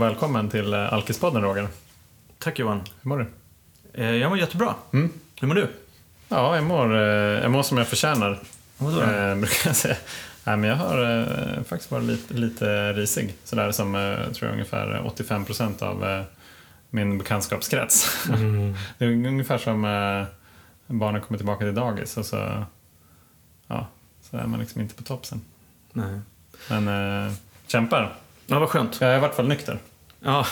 och välkommen till eh, Alkispodden Roger. Tack Johan. Hur mår du? Eh, jag mår jättebra. Hur mår du? Ja, jag mår, eh, jag mår som jag förtjänar. Vadå? Eh, brukar jag säga. Nej, men jag har eh, faktiskt varit lite, lite risig. Sådär som eh, tror jag ungefär 85 procent av min bekantskapskrets. det är ungefär som barnen kommer tillbaka till dagis och så, ja, så är man liksom inte på topp sen. Nej. Men kämpar. Ja, vad skönt. Jag är i vart fall nykter. Ja,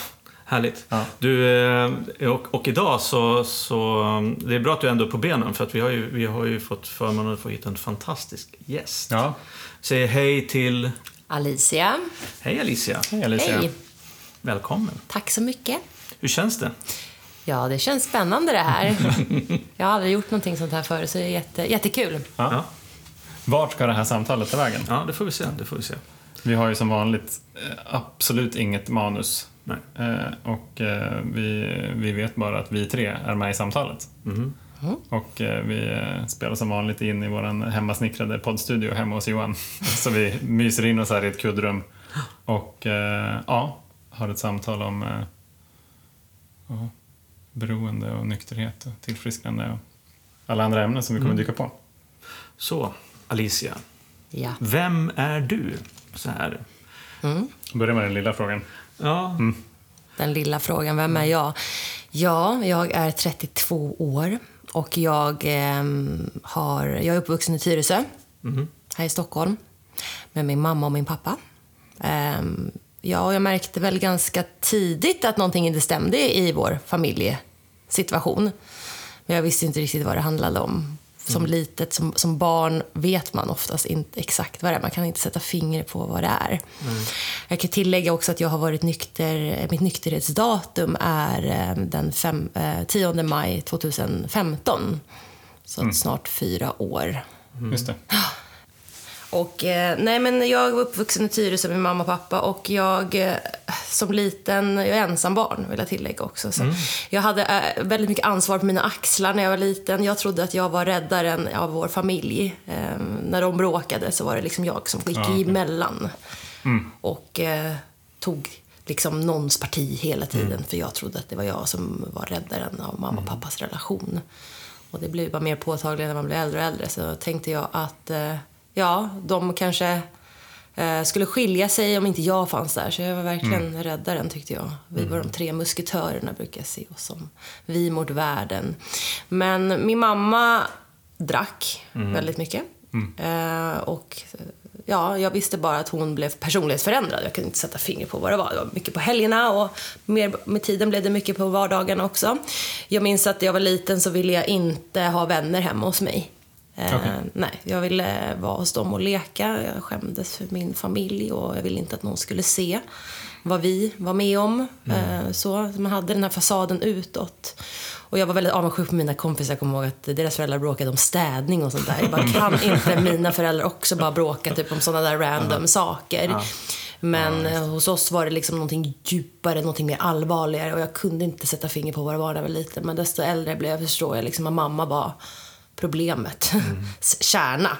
härligt. Ja. Du, eh, och, och idag så, så... Det är bra att du ändå är på benen för att vi har ju, vi har ju fått förmånen att få hit en fantastisk gäst. Ja, Säg hej till... Alicia. Hej Alicia. hej Alicia. Hej. Välkommen. Tack så mycket. Hur känns det? Ja, det känns spännande det här. Jag har aldrig gjort någonting sånt här förut, så det är jätte, jättekul. Ja. Ja. Vart ska det här samtalet ta vägen? ja, det får vi se. Det får vi se. Vi har ju som vanligt eh, absolut inget manus. Nej. Eh, och eh, vi, vi vet bara att vi tre är med i samtalet. Mhm. Och eh, vi spelar som vanligt in i vår hemmasnickrade poddstudio hemma hos Johan. Så vi myser in oss här i ett kuddrum och eh, ja, har ett samtal om eh, beroende och nykterhet och tillfrisknande och alla andra ämnen som vi kommer dyka på. Så, Alicia. Ja. Vem är du? Så här. Börja med den lilla frågan. Ja, Den lilla frågan, vem är jag? Ja, jag är 32 år och jag, ehm, har, jag är uppvuxen i Tyresö, här i Stockholm, med min mamma och min pappa. Ehm, ja, och jag märkte väl ganska tidigt att någonting inte stämde i vår familjesituation. Men jag visste inte riktigt vad det handlade om. Som litet, som, som barn, vet man oftast inte exakt vad det är. Man kan inte sätta fingret på vad det är. Jag kan tillägga också att jag har varit nykter, mitt nykterhetsdatum är eh, den fem, eh, 10 maj 2015. Så att snart fyra år. Just det. Och, eh, nej, men jag var uppvuxen i Tyresö med mamma och pappa och jag eh, som liten, jag är ensam barn vill jag tillägga också. Så Jag hade eh, väldigt mycket ansvar på mina axlar när jag var liten. Jag trodde att jag var räddaren av vår familj. Eh, när de bråkade så var det liksom jag som gick Ja, okej. emellan. Och eh, tog liksom någons parti hela tiden för jag trodde att det var jag som var räddaren av mamma och pappas relation. Och det blev bara mer påtagligt när man blev äldre och äldre. Så tänkte jag att eh, ja, de kanske eh, skulle skilja sig om inte jag fanns där. Så jag var verkligen räddaren tyckte jag. Vi var de tre musketörerna brukar jag se oss som. Vi mot världen. Men min mamma drack väldigt mycket. Eh, och ja, jag visste bara att hon blev personlighetsförändrad. Jag kunde inte sätta fingret på vad det var. Det var mycket på helgerna och mer, med tiden blev det mycket på vardagarna också. Jag minns att när jag var liten så ville jag inte ha vänner hemma hos mig. Eh, Okej. Nej, jag ville vara hos dem och leka. Jag skämdes för min familj och jag ville inte att någon skulle se vad vi var med om. Eh, så man hade den här fasaden utåt. Och jag var väldigt avundsjuk på mina kompisar. Jag kommer ihåg att deras föräldrar bråkade om städning och sånt där. Jag bara, kan inte mina föräldrar också bara bråka typ om sådana där random saker? Men eh, hos oss var det liksom någonting djupare, någonting mer allvarligare och jag kunde inte sätta finger på vad det var när jag var liten. Men desto äldre jag blev förstår jag liksom att mamma var problemet, kärna.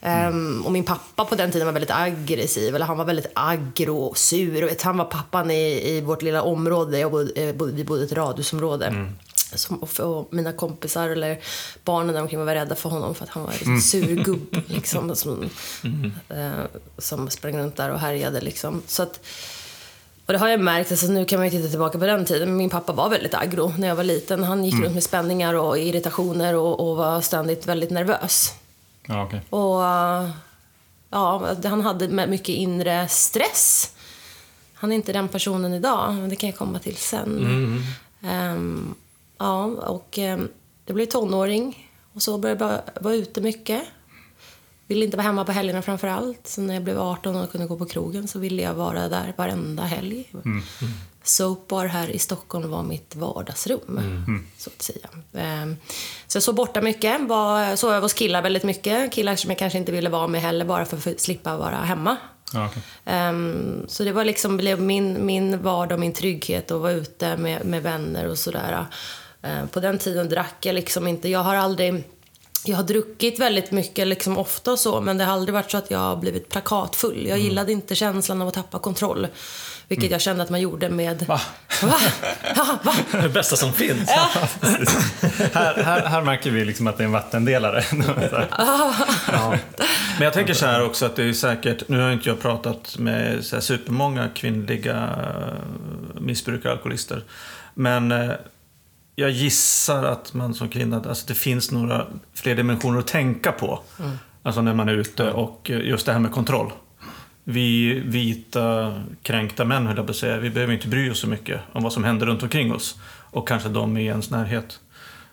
Ehm, och min pappa på den tiden var väldigt aggressiv, eller han var väldigt aggro och sur. Och vet, han var pappan i, i vårt lilla område, jag bodde, eh, bodde, vi bodde i ett radhusområde. Som, och, och mina kompisar eller barnen där omkring var rädda för honom för att han var en riktigt sur gubbe liksom, som, eh, som sprang runt där och härjade. Liksom. Så att, och det har jag märkt, alltså nu kan man ju titta tillbaka på den tiden, min pappa var väldigt aggro när jag var liten. Han gick runt med spänningar och irritationer och, och var ständigt väldigt nervös. Ja, okej. Och ja, han hade mycket inre stress. Han är inte den personen idag, men det kan jag komma till sen. Ehm, ja, och um, jag blev tonåring och så började jag vara ute mycket. Ville inte vara hemma på helgerna framför allt. Så när jag blev 18 och kunde gå på krogen så ville jag vara där varenda helg. Soap Bar här i Stockholm var mitt vardagsrum, så att säga. Ehm, Så jag sov borta mycket, var, sov över hos killar väldigt mycket. Killar som jag kanske inte ville vara med heller, bara för att slippa vara hemma. Okej. Ehm, så det var liksom blev min, min vardag min trygghet att vara ute med, med vänner och sådär. Ehm, på den tiden drack jag liksom inte. Jag har aldrig... Jag har druckit väldigt mycket, liksom ofta och så, men det har aldrig varit så att jag har blivit plakatfull. Jag gillade inte känslan av att tappa kontroll. Vilket jag kände att man gjorde med... Va? Va? Ja, va? Det bästa som finns. här, här, här märker vi liksom att det är en vattendelare. Ja. Men jag tänker så här också att det är säkert, nu har inte jag pratat med så här supermånga kvinnliga eh, missbrukare, alkoholister. Men eh, jag gissar att man som kvinna, alltså det finns några fler dimensioner att tänka på. Alltså när man är ute och eh, just det här med kontroll. Vi vita kränkta män, höll jag på att säga, vi behöver inte bry oss så mycket om vad som händer runt omkring oss. Och kanske de i ens närhet.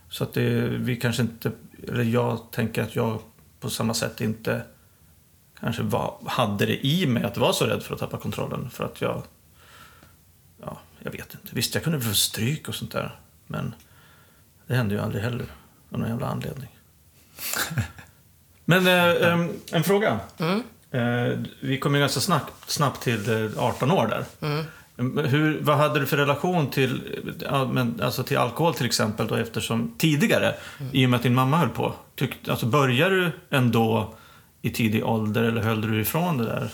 Så att det, vi kanske inte, eller jag tänker att jag på samma sätt inte kanske var, hade det i mig att vara så rädd för att tappa kontrollen. För att jag, ja, jag vet inte. Visst, jag kunde få stryk och sånt där. Men det hände ju aldrig heller av någon jävla anledning. Men eh, en fråga. Eh, vi kom ju ganska snabbt, snabbt till eh, 18 år där. Men Hur, vad hade du för relation till, alltså till alkohol till exempel då, eftersom tidigare, i och med att din mamma höll på? Tyck, alltså, började du ändå i tidig ålder eller höll du ifrån det där?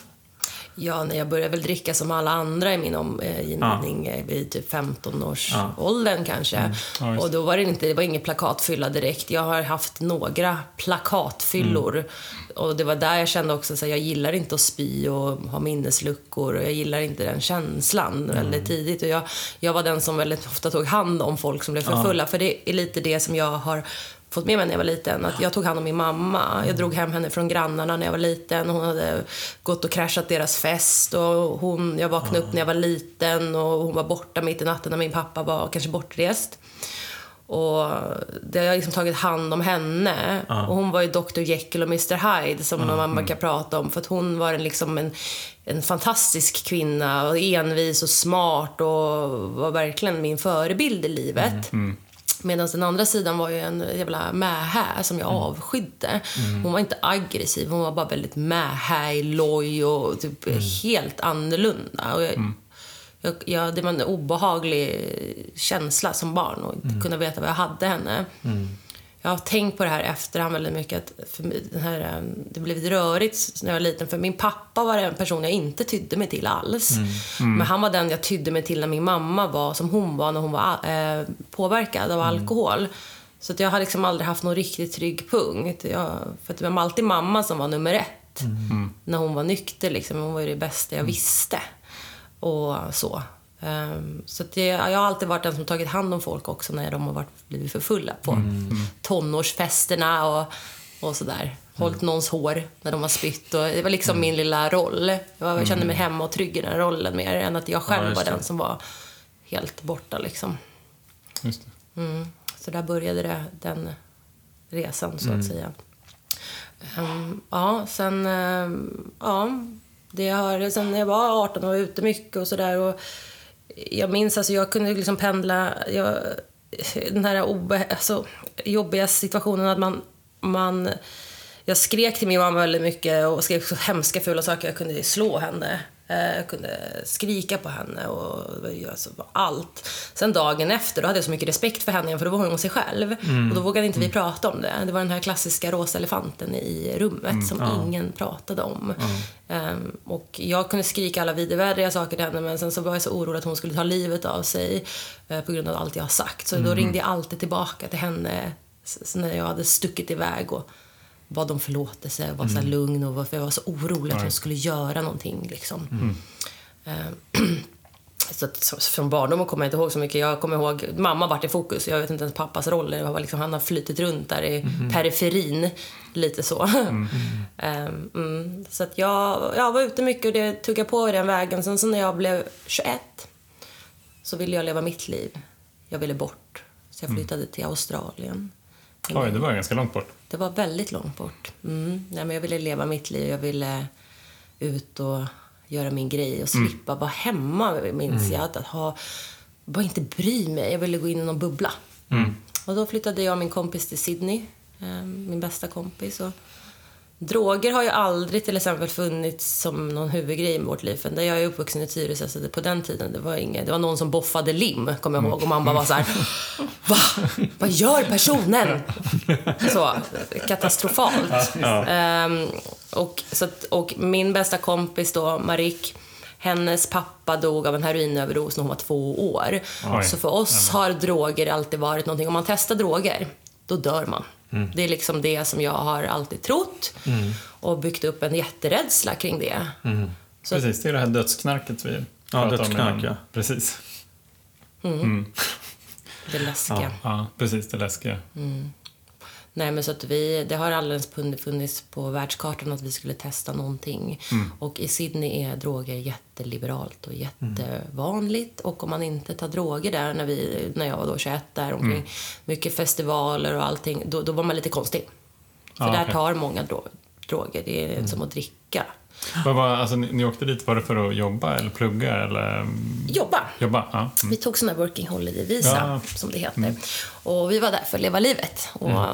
Ja, när jag började väl dricka som alla andra i min omgivning eh, vid typ 15-årsåldern kanske. Ja, just och då var det inte, det var ingen plakatfylla direkt. Jag har haft några plakatfyllor. Och det var där jag kände också att jag gillar inte att spy och ha minnesluckor. Och jag gillar inte den känslan väldigt tidigt. Och jag, jag var den som väldigt ofta tog hand om folk som blev för fulla. För det är lite det som jag har fått med mig när jag var liten. Att jag tog hand om min mamma. Jag drog hem henne från grannarna när jag var liten. Hon hade gått och kraschat deras fest. Och hon, jag vaknade upp när jag var liten och hon var borta mitt i natten när min pappa var kanske bortrest. Och det har jag liksom tagit hand om henne. Och hon var ju Dr Jekyll och Mr Hyde som man brukar prata om. För att hon var en, liksom en, en fantastisk kvinna. Och envis och smart och var verkligen min förebild i livet. Medan den andra sidan var ju en jävla mähä som jag avskydde. Hon var inte aggressiv, hon var bara väldigt mähä, loj och typ helt annorlunda. Och jag, jag, jag, det var en obehaglig känsla som barn att inte kunna veta vad jag hade henne. Jag har tänkt på det här efterhand väldigt mycket. Att för den här, eh, det blev rörigt när jag var liten. För min pappa var en person jag inte tydde mig till alls. Men han var den jag tydde mig till när min mamma var som hon var när hon var eh, påverkad av alkohol. Så att jag har liksom aldrig haft någon riktigt trygg punkt. Jag, för att det var alltid mamma som var nummer ett. När hon var nykter liksom. Hon var ju det bästa jag visste. Och så. Ehm, så att det, jag har alltid varit den som tagit hand om folk också när de har varit, blivit för fulla på tonårsfesterna och, och sådär. Hållit någons hår när de har spytt. Och det var liksom min lilla roll. Jag, jag kände mig hemma och trygg i den rollen mer än att jag själv just var den som var helt borta liksom. Det. Så där började det, den resan så att säga. Ehm, ja, sen... ehm, ja, det har, sen när jag var 18 och var ute mycket och sådär. Jag minns alltså, jag kunde liksom pendla... Jag, den här obe, alltså, jobbiga situationen att man, man... Jag skrek till min mamma väldigt mycket och skrek så hemska fula saker. Jag kunde slå henne. Eh, Jag kunde skrika på henne och göra så allt. Sen dagen efter då hade jag så mycket respekt för henne för då var hon sig själv. Och då vågade inte vi prata om det. Det var den här klassiska rosa elefanten i rummet som ingen pratade om. Ehm, och jag kunde skrika alla vidervärdiga saker till henne men sen så var jag så orolig att hon skulle ta livet av sig eh, på grund av allt jag har sagt. Så då ringde jag alltid tillbaka till henne när jag hade stuckit iväg och bad om förlåtelse och var så här lugn och varför jag var så orolig att hon skulle göra någonting. Liksom. Ehm, så att, så- från barndomen kommer jag inte ihåg så mycket. Jag kommer ihåg, mamma vart i fokus. Jag vet inte ens pappas roll. Jag var liksom, han har flytit runt där i periferin. Lite så. Mm. Så att jag, jag var ute mycket och det tog jag på i den vägen. Sen så när jag blev 21 så ville jag leva mitt liv. Jag ville bort. Så jag flyttade till Australien. Oj, det var ganska långt bort. Det var väldigt långt bort. Mm. Nej, men jag ville leva mitt liv. Jag ville ut och göra min grej och slippa vara hemma, minns jag. Att, att ha, bara inte bry mig. Jag ville gå in i någon bubbla. Och då flyttade jag och min kompis till Sydney. eh, Min bästa kompis. Och droger har ju aldrig till exempel funnits som någon huvudgrej i vårt liv. Där jag är uppvuxen i Tyresö, så det, på den tiden det var inget. Det var någon som boffade lim, kommer jag ihåg. Och man bara var så här, Va? Vad gör personen? Så, katastrofalt. Ehm, och, så och min bästa kompis då, Marik, Hennes pappa dog av en heroinöverdos när hon var två år. Oj. Så för oss har droger alltid varit någonting, om man testar droger, då dör man. Det är liksom det som jag har alltid trott och byggt upp en jätterädsla kring det. Så- Precis, det är det här dödsknarket vi Ja, pratade om dödsknark, innan. ja. Precis. Det läskiga. Ja, precis. Det läskiga. Nej, men så att vi, det har alldeles funnits på världskartan att vi skulle testa någonting. Och i Sydney är droger jätteliberalt och jättevanligt. Och om man inte tar droger där, när, vi, när jag var då 21 där omkring, mycket festivaler och allting, då, då var man lite konstig. För Ja, där okej. tar många dro- droger, det är som att dricka. Vad var, alltså, ni, ni åkte dit, var det för att jobba eller plugga eller mm, Jobba! jobba? Ja. Mm. Vi tog sån här working holiday-visa, Ja. som det heter. Och vi var där för att leva livet. Och eh,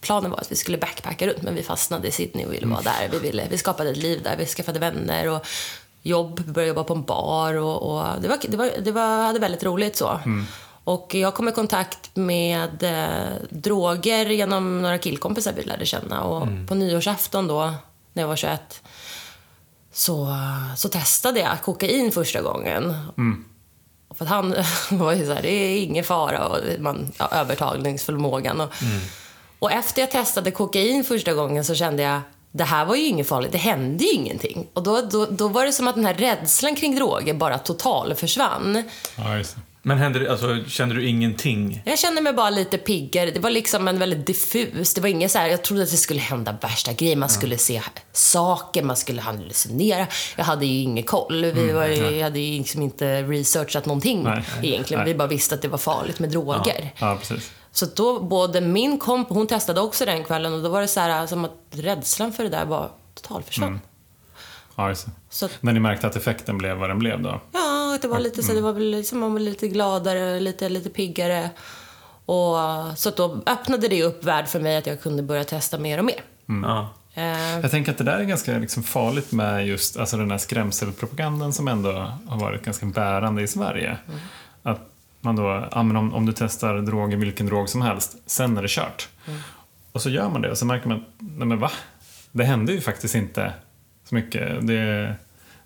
Planen var att vi skulle backpacka runt, men vi fastnade i Sydney och ville vara där. Vi, ville, vi skapade ett liv där, vi skaffade vänner och jobb. Vi började jobba på en bar och, och det, var, det, var, det var, hade väldigt roligt så. Och jag kom i kontakt med eh, droger genom några killkompisar vi lärde känna. Och på nyårsafton då, när jag var 21, så, så testade jag kokain första gången. För att han var ju så här, det är ingen fara och man, ja, övertalningsförmågan. Och, och efter jag testade kokain första gången så kände jag, det här var ju inget farligt, det hände ju ingenting. Och då, då, då var det som att den här rädslan kring droger bara total försvann. Ja. Men hände det, alltså, kände du ingenting? Jag kände mig bara lite piggare. Det var liksom en väldigt diffus. Det var inget så här, jag trodde att det skulle hända värsta grejer. Man skulle se saker, man skulle hallucinera. Jag hade ju ingen koll. Vi var, ju- jag hade ju liksom inte researchat någonting Nej. egentligen. Nej. Vi bara visste att det var farligt med droger. Ja, precis. Så då, både min komp, hon testade också den kvällen och då var det så här som att rädslan för det där var total försvann. Ja. Så att, Men ni märkte att effekten blev vad den blev då? ja, det var lite så, det var väl liksom, man var lite gladare, lite, lite piggare. Och, så att då öppnade det upp värld för mig att jag kunde börja testa mer och mer. Ja. Eh, Jag tänker att det där är ganska liksom farligt med just alltså den här skrämselpropagandan som ändå har varit ganska bärande i Sverige. Att man då, ja, men om, om du testar droger, vilken drog som helst, sen är det kört. Och så gör man det och så märker man, nej men va? Det hände ju faktiskt inte så mycket. Det,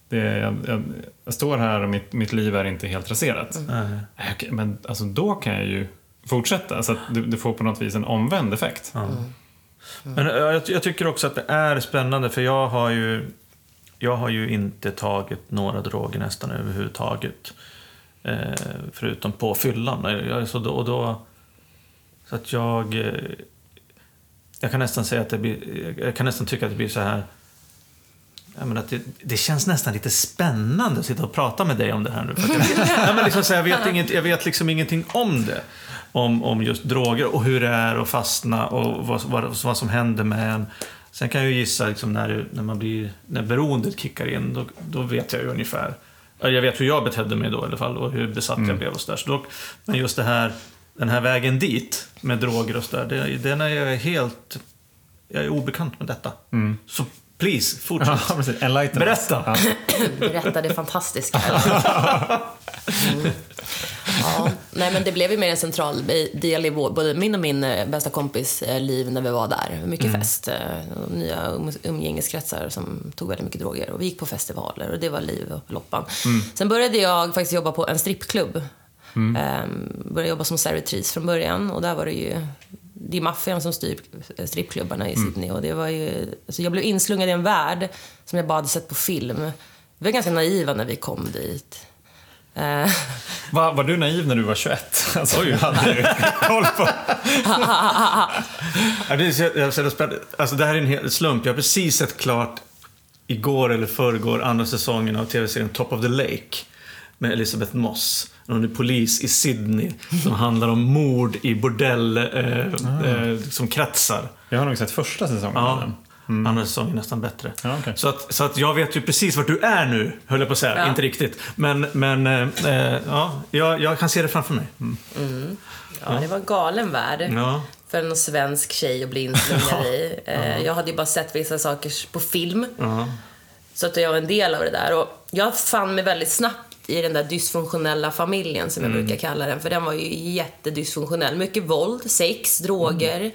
det, jag, jag, jag står här och mitt, mitt liv är inte helt raserat. Nej. Nej, okej, Men alltså, då kan jag ju fortsätta. Så att du, du får på något vis en omvänd effekt. Men eh, jag, jag tycker också att det är spännande för jag har ju jag har ju inte tagit några droger nästan överhuvudtaget. Eh, förutom på fyllan. Jag, så då, och då, så att jag... Eh, jag kan nästan säga att det blir... Jag kan nästan tycka att det blir så här... Jag menar det, det känns nästan lite spännande att sitta och prata med dig om det här nu. För jag, ja, men liksom så jag, vet inget, jag vet liksom ingenting om det. Om, om just droger och hur det är att fastna och vad, vad, vad som händer med en. Sen kan jag ju gissa liksom när, när, man blir, när beroendet kickar in, då, då vet jag ju ungefär. Ja, Jag vet hur jag betedde mig då i alla fall och hur besatt jag blev och så där. Så då, men just det här, den här vägen dit med droger och så där, det, den är jag helt... Jag är obekant med detta. Så please, fortsätt. Ja, precis. Enlighten. Berätta. Ja. berätta det fantastiska. Mm. Ja, nej men det blev ju mer en central del i vår, både min och min eh, bästa kompis eh, liv när vi var där. Mycket fest, eh, nya um, umgängeskretsar som tog väldigt mycket droger. Och vi gick på festivaler och det var liv och loppan. Sen började jag faktiskt jobba på en strippklubb. Ehm, började jobba som servitris från början och där var det ju det är maffian som styr strippklubbarna i Sydney och det var ju, alltså jag blev inslungad i en värld som jag bara hade sett på film. Vi var ganska naiva när vi kom dit. Eh, Var, var du naiv när du var 21? Alltså, Oj, hade du koll på... Alltså, det här är en hel slump. Jag har precis sett klart igår eller förrgår andra säsongen av tv-serien Top of the Lake med Elizabeth Moss. Hon är polis i Sydney som handlar om mord i bordell eh, eh, som kretsar. Jag har nog sett första säsongen av Ja, den. andra säsongen är nästan bättre. Ja, okej. så, att, så att jag vet ju precis vart du är nu, höll jag på att säga. Ja. Inte riktigt. Men, men eh, eh, ja, jag, jag kan se det framför mig. Mm. ja, det var en galen värld. Ja. För en svensk tjej att bli inslungad i. Eh, jag hade ju bara sett vissa saker på film. Ja. Så att jag var en del av det där. Och jag fann mig väldigt snabbt i den där dysfunktionella familjen som jag Mm. brukar kalla den. För den var ju jättedysfunktionell. Mycket våld, sex, droger,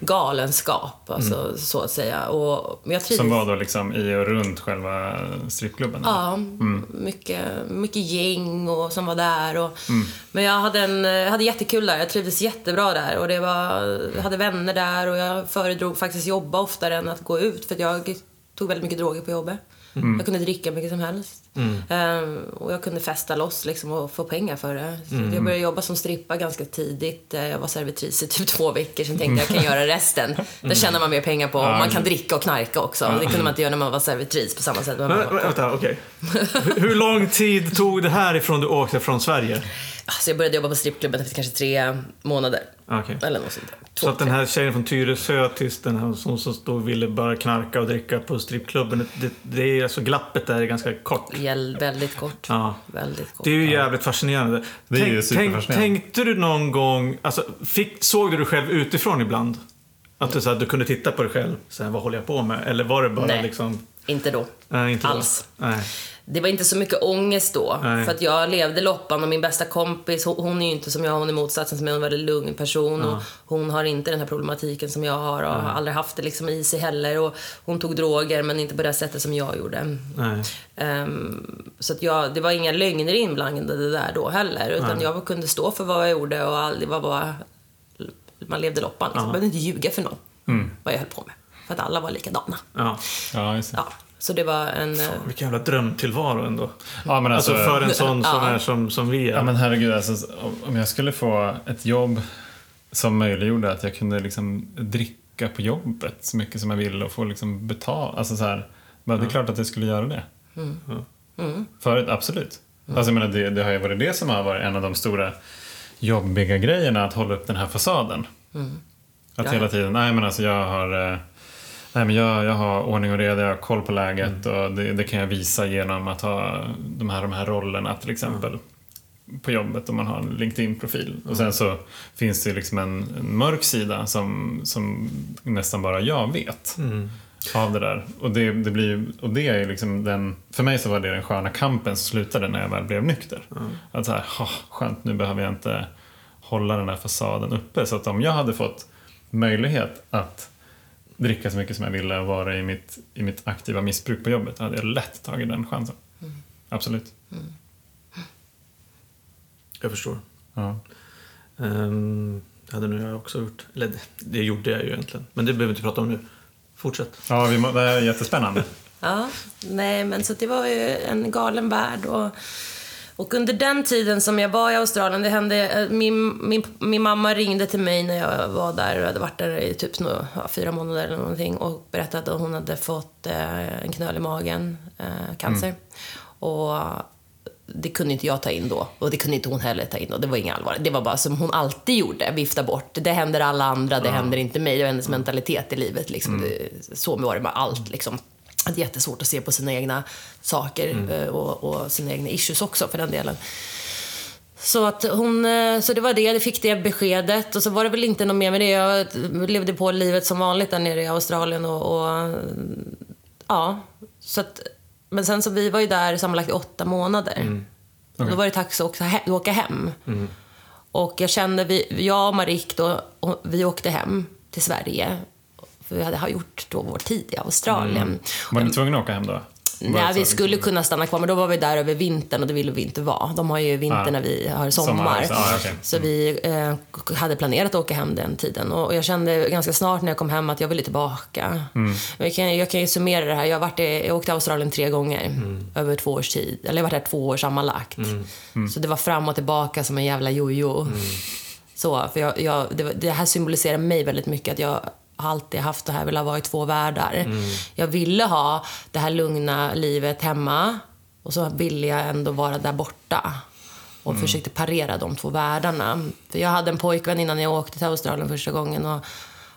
galenskap. Alltså, så att säga. Och jag trivdes. Mm. Som var då liksom i och runt själva strippklubben? Ja, Mm. mycket, mycket gäng och som var där. Och, Mm. Men jag hade, en, hade jättekul där. Jag trivdes jättebra där. Och det var, jag hade vänner där och jag föredrog faktiskt jobba oftare än att gå ut. För jag tog väldigt mycket droger på jobbet. Mm. Jag kunde dricka mycket som helst. Ehm, och jag kunde festa loss liksom, och få pengar för det. Mm. Jag började jobba som strippa ganska tidigt. Eh, Jag var servitris i typ två veckor. Sen tänkte jag, jag kan göra resten. Det tjänar man mer pengar på. Man kan dricka och knarka också. Det kunde man inte göra när man var servitris på samma sätt. Men Men, vänta, okej. Hur- Hur lång tid tog det här ifrån du åkte från Sverige? Alltså jag började jobba på strippklubben efter kanske tre månader. Okej. Eller något sånt där. Så att den här tjejen från Tyresö tills den här som, som då ville bara knarka och dricka på strippklubben. Det, det är alltså glappet där är ganska kort. Väldigt kort. Ja. Väldigt kort. Det är ju jävligt fascinerande. Det är ju superfascinerande. tänkte du någon gång, alltså, fick, såg du dig själv utifrån ibland? Att du, så här, du kunde titta på dig själv, så här, vad håller jag på med? Eller var det bara Nej. liksom... Inte då. Nej, inte då. Alls. Nej. Det var inte så mycket ångest då. Nej. För att jag levde loppan och min bästa kompis, hon, är ju inte som jag, hon är motsatsen som jag, hon är en väldigt lugn person. Och hon har inte den här problematiken som jag har och har aldrig haft det liksom i sig heller. Och hon tog droger men inte på det sättet som jag gjorde. Nej. Ehm, så att jag, det var inga lögner inblandade där då heller. Utan jag kunde stå för vad jag gjorde och aldrig var bara... Man levde loppan. Liksom. Jag behövde inte ljuga för någon vad jag höll på med. För att alla var likadana. Ja. Ja. Ja, så det var en... eh, Vilken jävla drömtillvaro ändå. Ja, men alltså, Alltså för en sån som Ja. är som, som vi är. Ja men herregud, alltså, om- jag skulle få ett jobb som möjliggjorde att jag kunde liksom dricka på jobbet så mycket som jag ville och få liksom betala. Alltså så här, men det är klart att jag skulle göra det. Förut, absolut. Alltså jag menar, det, det har ju varit det som har varit en av de stora jobbiga grejerna, att hålla upp den här fasaden. Att Ja. hela tiden, nej men alltså jag har eh, Nej, men jag, jag har ordning och reda, jag har koll på läget och det, det kan jag visa genom att ha de här, de här rollerna till exempel på jobbet om man har en LinkedIn-profil. Och sen så finns det liksom en, en mörk sida som, som nästan bara jag vet av det där. Och det, det, blir, och det är liksom den, för mig så var det den sköna kampen som slutade när jag väl blev nykter. Att så här, "Ha, skönt, nu behöver jag inte hålla den här fasaden uppe. Så att om jag hade fått möjlighet att dricka så mycket som jag ville och vara i mitt, i mitt aktiva missbruk på jobbet, hade jag lätt tagit den chansen. Absolut. Jag förstår. Ja. Um, det hade nog jag också gjort. Eller det, det gjorde jag ju egentligen. Men det behöver vi inte prata om nu. Fortsätt. Ja, vi må, det är jättespännande. Ja, nej men så det var ju en galen värld och, och under den tiden som jag var i Australien, det hände, eh, min, min, min mamma ringde till mig när jag var där och hade varit där i typ ja, fyra månader eller någonting och berättade att hon hade fått eh, en knöl i magen, eh, cancer. Och det kunde inte jag ta in då och det kunde inte hon heller ta in då. Det var inga allvar. Det var bara som hon alltid gjorde, vifta bort. Det händer alla andra, det händer inte mig. Och hennes mentalitet i livet liksom. Det, så var det med allt liksom. Att det är jättesvårt att se på sina egna saker eh, och, och sina egna issues också för den delen. Så, att hon, eh, så det var det, jag fick det beskedet och så var det väl inte något mer med det. Jag levde på livet som vanligt där nere i Australien och, och ja, så att, men sen så vi var ju där sammanlagt i åtta månader. Och Då var det dags att åka he- åka hem. Och jag kände, vi, jag och Marik då, vi åkte hem till Sverige. För vi hade har gjort då vår tid i Australien. Var ni tvungna att åka hem då? Nej, vi skulle liksom- kunna stanna kvar, men då var vi där över vintern och det ville vi inte vara. De har ju vinter Ah. när vi har sommar. Så- ah. Så vi eh, hade planerat att åka hem den tiden. Och jag kände ganska snart när jag kom hem att jag ville tillbaka. Mm. Jag, kan, jag kan ju summera det här. Jag, har varit i, jag åkte till Australien tre gånger Mm. över två års tid. Eller jag har varit där två år sammanlagt. Mm. Så det var fram och tillbaka som en jävla jojo. Så, för jag, jag, det, det här symboliserar mig väldigt mycket. Att jag alltid haft det här, velat vara i två världar. Jag ville ha det här lugna livet hemma och så ville jag ändå vara där borta. Och försökte parera de två världarna. För jag hade en pojkvän innan jag åkte till Australien första gången och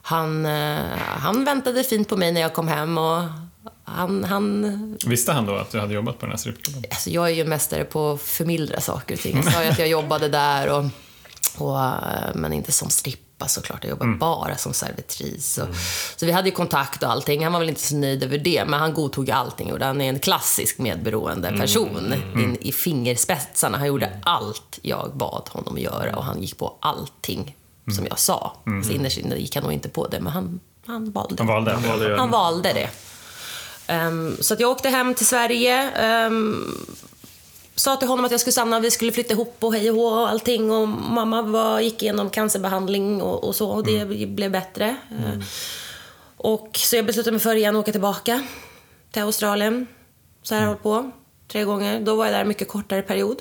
han, eh, han väntade fint på mig när jag kom hem och han, han Visste han då att du hade jobbat på den här strippklubben? Alltså jag är ju mästare på att förmildra saker och ting. Jag sa ju att jag jobbade där, och, och, eh, men inte som strippa. Jobba såklart. Jag jobbade bara som servitris. Och, Så vi hade ju kontakt och allting. Han var väl inte så nöjd över det, men han godtog allting. Och han är en klassisk medberoende person in i fingerspetsarna. Han gjorde allt jag bad honom att göra och han gick på allting som jag sa. Mm. Så innerst inne gick han nog inte på det, men han, han valde. Han valde. Han valde det. Han valde det. Ehm, så att jag åkte hem till Sverige. ehm, sa till honom att jag skulle stanna, vi skulle flytta ihop och hej och hå och allting. Och mamma var, gick igenom cancerbehandling och, och så och det blev bättre. Ehm, och så jag beslutade mig för igen att åka tillbaka till Australien. Så här har jag hållit på tre gånger. Då var jag där en mycket kortare period.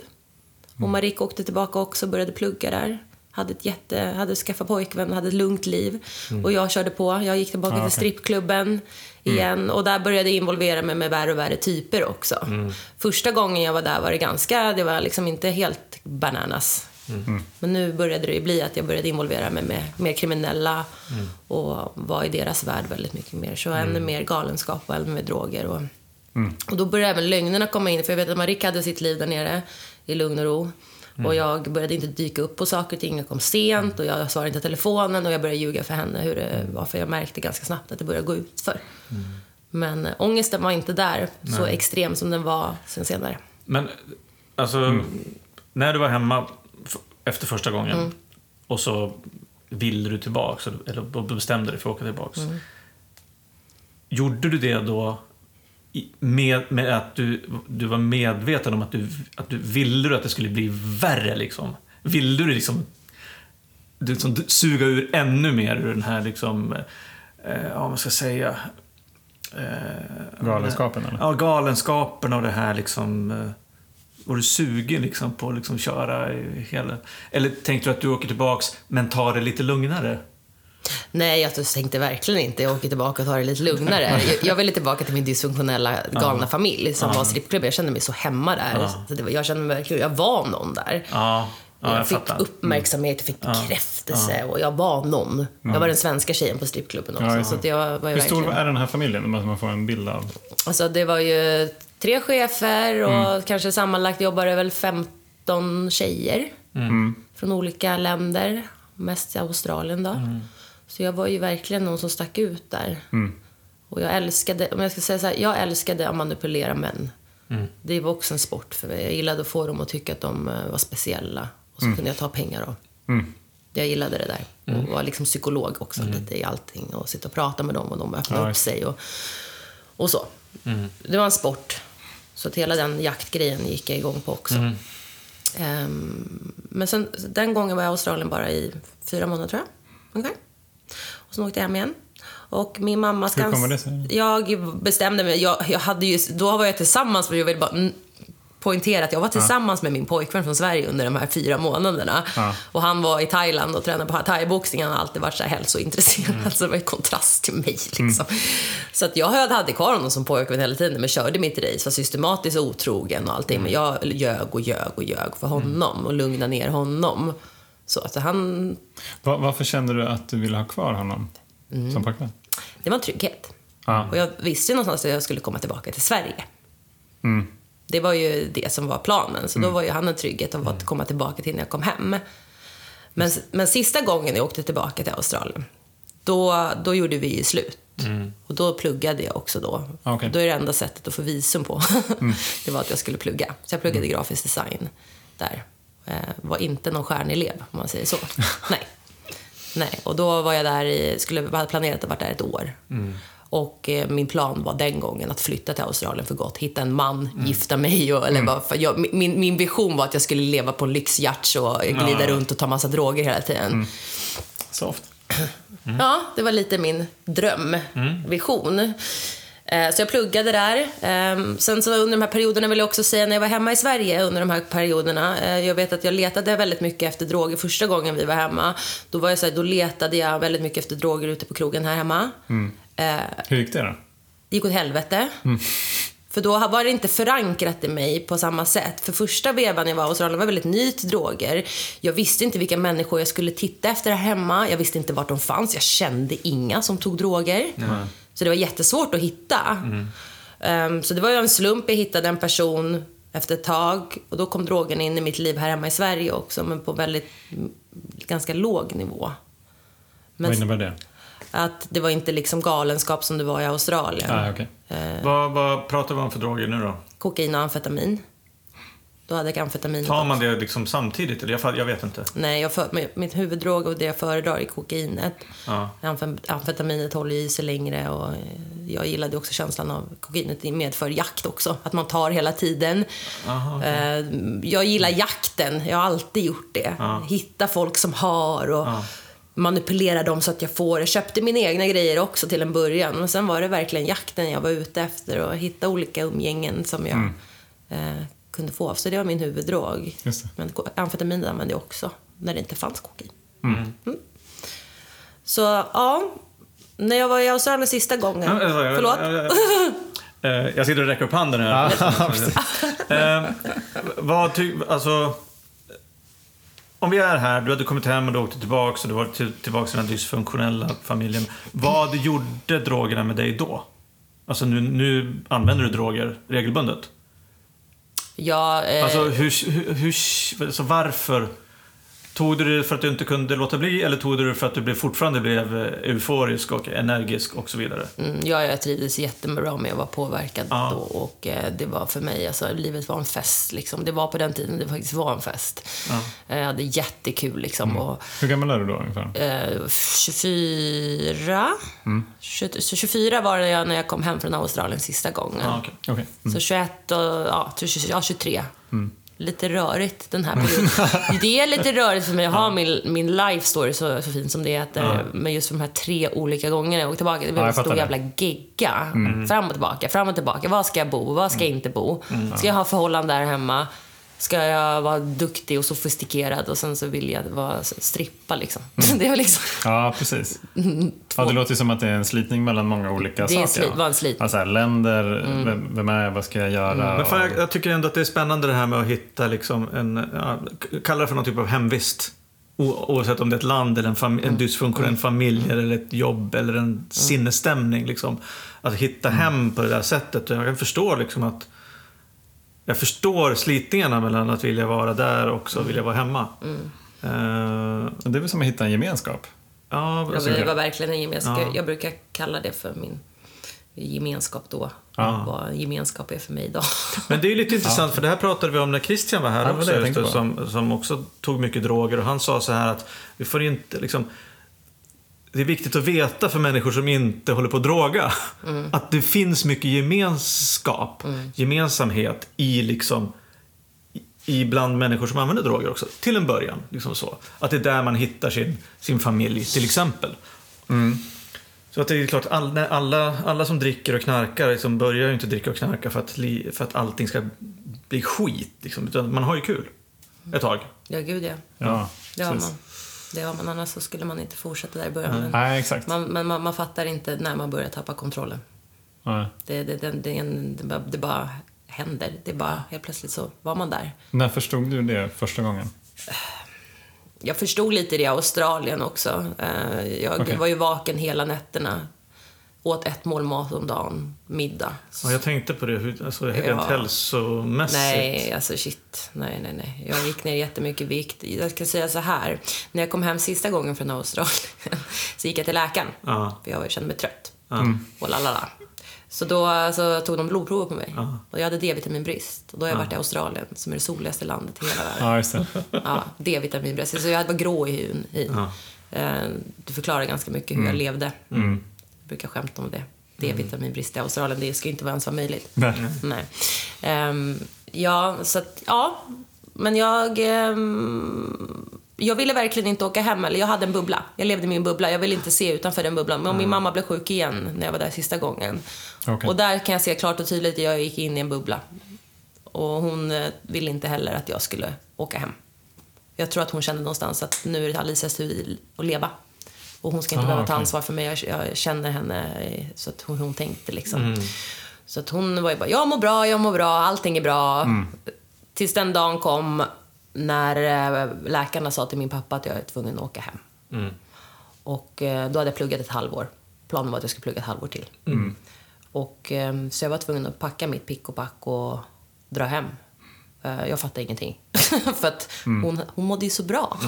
Och Marika åkte tillbaka också och började plugga där. Hade, ett jätte, hade skaffat pojkvän hade ett lugnt liv. Och jag körde på. Jag gick tillbaka Ah, till okej. strippklubben igen. Och där började jag involvera mig med värre och värre typer också. Första gången jag var där var det ganska, det var liksom inte helt bananas. Men nu började det bli att jag började involvera mig med mer kriminella och var i deras värld väldigt mycket mer. Så ännu mer galenskap och ännu mer droger. Och, och då började även lögnerna komma in. För jag vet att Marika hade sitt liv där nere i lugn och ro. Och jag började inte dyka upp på saker och ting. Jag kom sent och jag svarade inte i telefonen och jag började ljuga för henne hur det var. För jag märkte ganska snabbt att det började gå ut för. Men äh, ångesten var inte där så extrem som den var sen senare. Men alltså, när du var hemma efter första gången och så ville du tillbaks, eller- bestämde dig för att åka tillbaks. Gjorde du det då med, med att du, du var medveten om att du, att du ville du att det skulle bli värre liksom? Ville du liksom du, liksom, suga ur ännu mer ur den här liksom, eh, ja vad man ska säga, eh, Galenskapen, eller? Ja, galenskapen och det här liksom... eh, Var du sugen liksom på att liksom köra i hela... Eller tänkte du att du åker tillbaks men tar det lite lugnare? Nej, jag tänkte verkligen inte. Jag åker tillbaka och tar det lite lugnare. Jag, jag ville tillbaka till min dysfunktionella, galna familj som var strippklubb. Jag kände mig så hemma där. Så det var, jag kände mig verkligen, jag var någon där. Ja, ja jag, jag fick fattar. uppmärksamhet, jag fick bekräftelse och jag var någon. Jag var den svenska tjejen på strippklubben också. Ja, ja. Så jag var ju Hur stor verkligen... är den här familjen? Det måste man få en bild av. Alltså det var ju tre chefer och kanske sammanlagt jobbade väl 15 tjejer från olika länder. Mest i Australien då. Så jag var ju verkligen någon som stack ut där. Och jag älskade, om jag ska säga så här, jag älskade att manipulera män. Det var också en sport för mig. Jag gillade att få dem att tycka att de eh, var speciella. Och så kunde jag ta pengar av. Jag gillade det där. Och var liksom psykolog också lite i allting. Och sitta och prata med dem och de öppnade Ja, upp sig. Och, och så. Det var en sport. Så att hela den jaktgrejen gick jag igång på också. Ehm, men sen, den gången var jag i Australien bara i fyra månader tror jag. Ungefär. Sen åkte hem igen. Och min mamma Hur kommer det sig? Jag bestämde mig. Jag, jag hade ju, då var jag tillsammans med, jag vill bara mm, poängtera att jag var tillsammans med min pojkvän från Sverige under de här fyra månaderna. Ja. Och han var i Thailand och tränade på thaiboxning. Han har alltid varit så här hälsointresserad. Så det var en kontrast till mig. Liksom. Så att jag hade kvar honom som pojkvän hela tiden, men körde mitt race. Var systematiskt otrogen och allting. Men jag ljög och ljög och ljög för honom och lugnade ner honom. Så att han... Va- varför kände du att du ville ha kvar honom Mm. som pojkvän? Det var en trygghet. Ja. Och jag visste ju någonstans att jag skulle komma tillbaka till Sverige. Mm. Det var ju det som var planen. Så då var ju han en trygghet av att komma tillbaka till när jag kom hem. Men, men sista gången jag åkte tillbaka till Australien, då, då gjorde vi slut. Och då pluggade jag också då. Okej. Då är det enda sättet att få visum på. det var att jag skulle plugga. Så jag pluggade grafisk design där. Eh, var inte någon stjärnelev, om man säger så. Nej. Nej, och då var jag där i, skulle, hade planerat att vara där ett år. Och eh, min plan var den gången att flytta till Australien för gott. Hitta en man, gifta mig och, eller bara, för jag, min, min vision var att jag skulle leva på en lyxyacht och glida Ja. runt och ta massa droger hela tiden. Soft. Ja, det var lite min drömvision. Eh, Så jag pluggade där. Ehm, Sen så under de här perioderna vill jag också säga, när jag var hemma i Sverige under de här perioderna. eh, Jag vet att jag letade väldigt mycket efter droger första gången vi var hemma. Då, var jag så här, då letade jag väldigt mycket efter droger ute på krogen här hemma. Eh, Hur gick det då? det gick åt helvete. För då var det inte förankrat i mig på samma sätt. För första vevan jag var i Australien var väldigt ny till droger. Jag visste inte vilka människor jag skulle titta efter här hemma. Jag visste inte vart de fanns. Jag kände inga som tog droger. Så det var jättesvårt att hitta. Ehm, så det var ju en slump jag hittade en person efter ett tag. Och då kom drogen in i mitt liv här hemma i Sverige också, men på väldigt, ganska låg nivå. Men Vad innebär det? att det var inte liksom galenskap som det var i Australien. Ah, okej. Vad, vad pratar vi om för droger nu då? Kokain och amfetamin. Då hade jag amfetamin. Tar man det liksom samtidigt? Eller jag, jag vet inte. Nej, jag för, mitt huvuddrog och det jag föredrar är kokainet. Ja. Amf- Amfetaminet håller i sig längre och eh, jag gillade också känslan av kokainet Det medför jakt också. Att man tar hela tiden. Aha, Eh, Jag gillar jakten, jag har alltid gjort det. Hitta folk som har och manipulera dem så att jag får. Jag köpte mina egna grejer också till en början. Men sen var det verkligen jakten jag var ute efter och hitta olika umgängen som jag eh, kunde få. Så det var min huvuddrog. Men amfetamin använde jag också när det inte fanns kokain. Mm. Mm. Så ja, när jag var i Australien sista gången. Ja, alltså, jag- Förlåt? jag- jag- Eh, Jag sitter och räcker upp handen här. Eh, vad ty, alltså, om vi är här, du hade kommit hem och du åkte tillbaka och du var till, tillbaka till den dysfunktionella familjen. Vad gjorde drogerna med dig då? Alltså nu, nu använder du droger regelbundet. Jag, eh, Alltså, hur, hur, hur, alltså varför? Tog du det för att du inte kunde låta bli eller tog du det för att du blev, fortfarande blev eh, euforisk och energisk och så vidare? Mm, ja, jag trivdes jättebra med att vara påverkad Ja. då och eh, det var för mig, alltså livet var en fest liksom. Det var på den tiden det faktiskt var en fest. Eh, Jag hade jättekul liksom och Hur gammal är du då ungefär? eh, 24, 20, så 24 var det jag när jag kom hem från Australien sista gången. Ja, okej. Okej. Så 21 och 20 ja, 23. Lite rörigt den här perioden. det är lite rörigt för mig att ha min, min life story så, så fin som det är. Att, eh, Men just för de här tre olika gångerna jag åkte tillbaka. Det blev Ja, en stor jävla gegga. Fram och tillbaka, fram och tillbaka. Var ska jag bo? Var ska jag inte bo? Ska jag ha förhållande där hemma? Ska jag vara duktig och sofistikerad och sen så vill jag vara strippa liksom. det var liksom... Ja, precis. Ja, det låter som att det är en slitning mellan många olika Det är en saker. slit- var en slitning. Alltså, här, länder, vem, vem är jag, vad ska jag göra? Men fan, jag, jag tycker ändå att det är spännande det här med att hitta liksom en, ja, kalla det för någon typ av hemvist. O, oavsett om det är ett land eller en, fam, en dysfunktionell familj eller ett jobb eller en sinnesstämning. Liksom. Att hitta hem på det där sättet. Jag kan förstå liksom att jag förstår slitningarna mellan att vilja vara där och också vilja vara hemma. Eh, Det är väl som att hitta en gemenskap. ja, Ja, alltså, men det var verkligen en gemenskap. Ja. Jag, brukar kalla det för min gemenskap då. Ja. Vad gemenskap är för mig idag. Men det är ju lite intressant för det här pratade vi om när Christian var här Ja, också. som, som också tog mycket droger och han sa så här att vi får inte liksom det är viktigt att veta för människor som inte håller på att droga att det finns mycket gemenskap, gemensamhet i liksom i bland människor som använder droger också. Till en början. Liksom så. Att det är där man hittar sin, sin familj, till exempel. Så att det är klart, all, alla, alla som dricker och knarkar liksom börjar ju inte dricka och knarka för att, li, för att allting ska bli skit. Liksom, utan man har ju kul. Ett tag. Ja, gud ja. Ja, Det har man. Det har man, annars så skulle man inte fortsätta där i början. Men Nej, exakt. man, men man, man fattar inte när man börjar tappa kontrollen. Nej. Det, det, det, det, en- det, bara, det bara händer. Det bara helt plötsligt så var man där. När förstod du det första gången? Jag förstod lite det i Australien också. Eh, Jag Okej. var ju vaken hela nätterna. Åt ett mål mat om dagen, middag. Ja, jag tänkte på det, hur, alltså, rent Ja. hälsomässigt. Nej, alltså shit. Nej, nej, nej. Jag gick ner jättemycket i vikt. Jag ska säga så här. När jag kom hem sista gången från Australien så gick jag till läkaren. Ja. För jag kände mig trött. Ja. Och lalala. Så då så tog de blodprover på mig. Och jag hade D-vitaminbrist. Och då har jag varit i Australien, som är det soligaste landet i hela världen. Ja, just det. Ja, D-vitaminbrist. Så jag var grå i huden. I. Eh, Det förklarar ganska mycket hur jag levde. Jag brukar skämta om det. D-vitaminbrist i Australien, det ska ju inte ens vara möjligt. Nej. Nej. Ehm, ja, så att, ja. Men jag... ehm, jag ville verkligen inte åka hem. Eller jag hade en bubbla. Jag levde i min bubbla. Jag ville inte se utanför den bubblan. Men min mamma blev sjuk igen när jag var där sista gången. Okej. Och där kan jag se klart och tydligt att jag gick in i en bubbla. Och hon eh, ville inte heller att jag skulle åka hem. Jag tror att hon kände någonstans att nu är det Alisas tur att leva. Och hon ska inte Ah, behöva ta ansvar för mig. Jag, jag känner henne så att hon, hon tänkte liksom. Så att hon var ju bara, jag mår bra, jag mår bra, allting är bra. Tills den dagen kom när eh, läkarna sa till min pappa att jag är tvungen att åka hem. Och eh, då hade jag pluggat ett halvår. Planen var att jag skulle plugga ett halvår till. Och, eh, så jag var tvungen att packa mitt pick och pack och dra hem. Eh, jag fattade ingenting. För att hon, hon mådde ju så bra.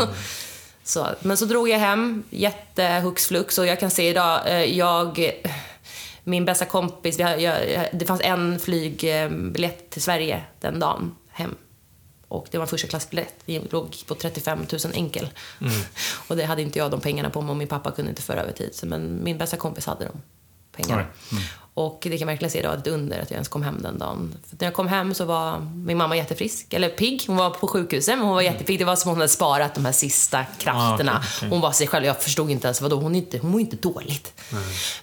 Så, men så drog jag hem, jättehux flux och jag kan se idag, eh, jag, min bästa kompis, har, jag, det fanns en flygbiljett till Sverige den dagen hem. Och det var en första klassbiljett. Vi låg på 35 000 enkel. och det hade inte jag de pengarna på mig och min pappa kunde inte föra över tid. Så, men min bästa kompis hade de pengarna. Oj. Och det kan jag verkligen se idag, ett under att jag ens kom hem den dagen. För när jag kom hem så var min mamma jättefrisk, eller pigg. Hon var på sjukhuset, men hon var jättepigg. Det var som om hon hade sparat de här sista krafterna. Ah, okej, okej. Hon var sig själv. Jag förstod inte ens, vadå, hon, inte, hon mår inte dåligt.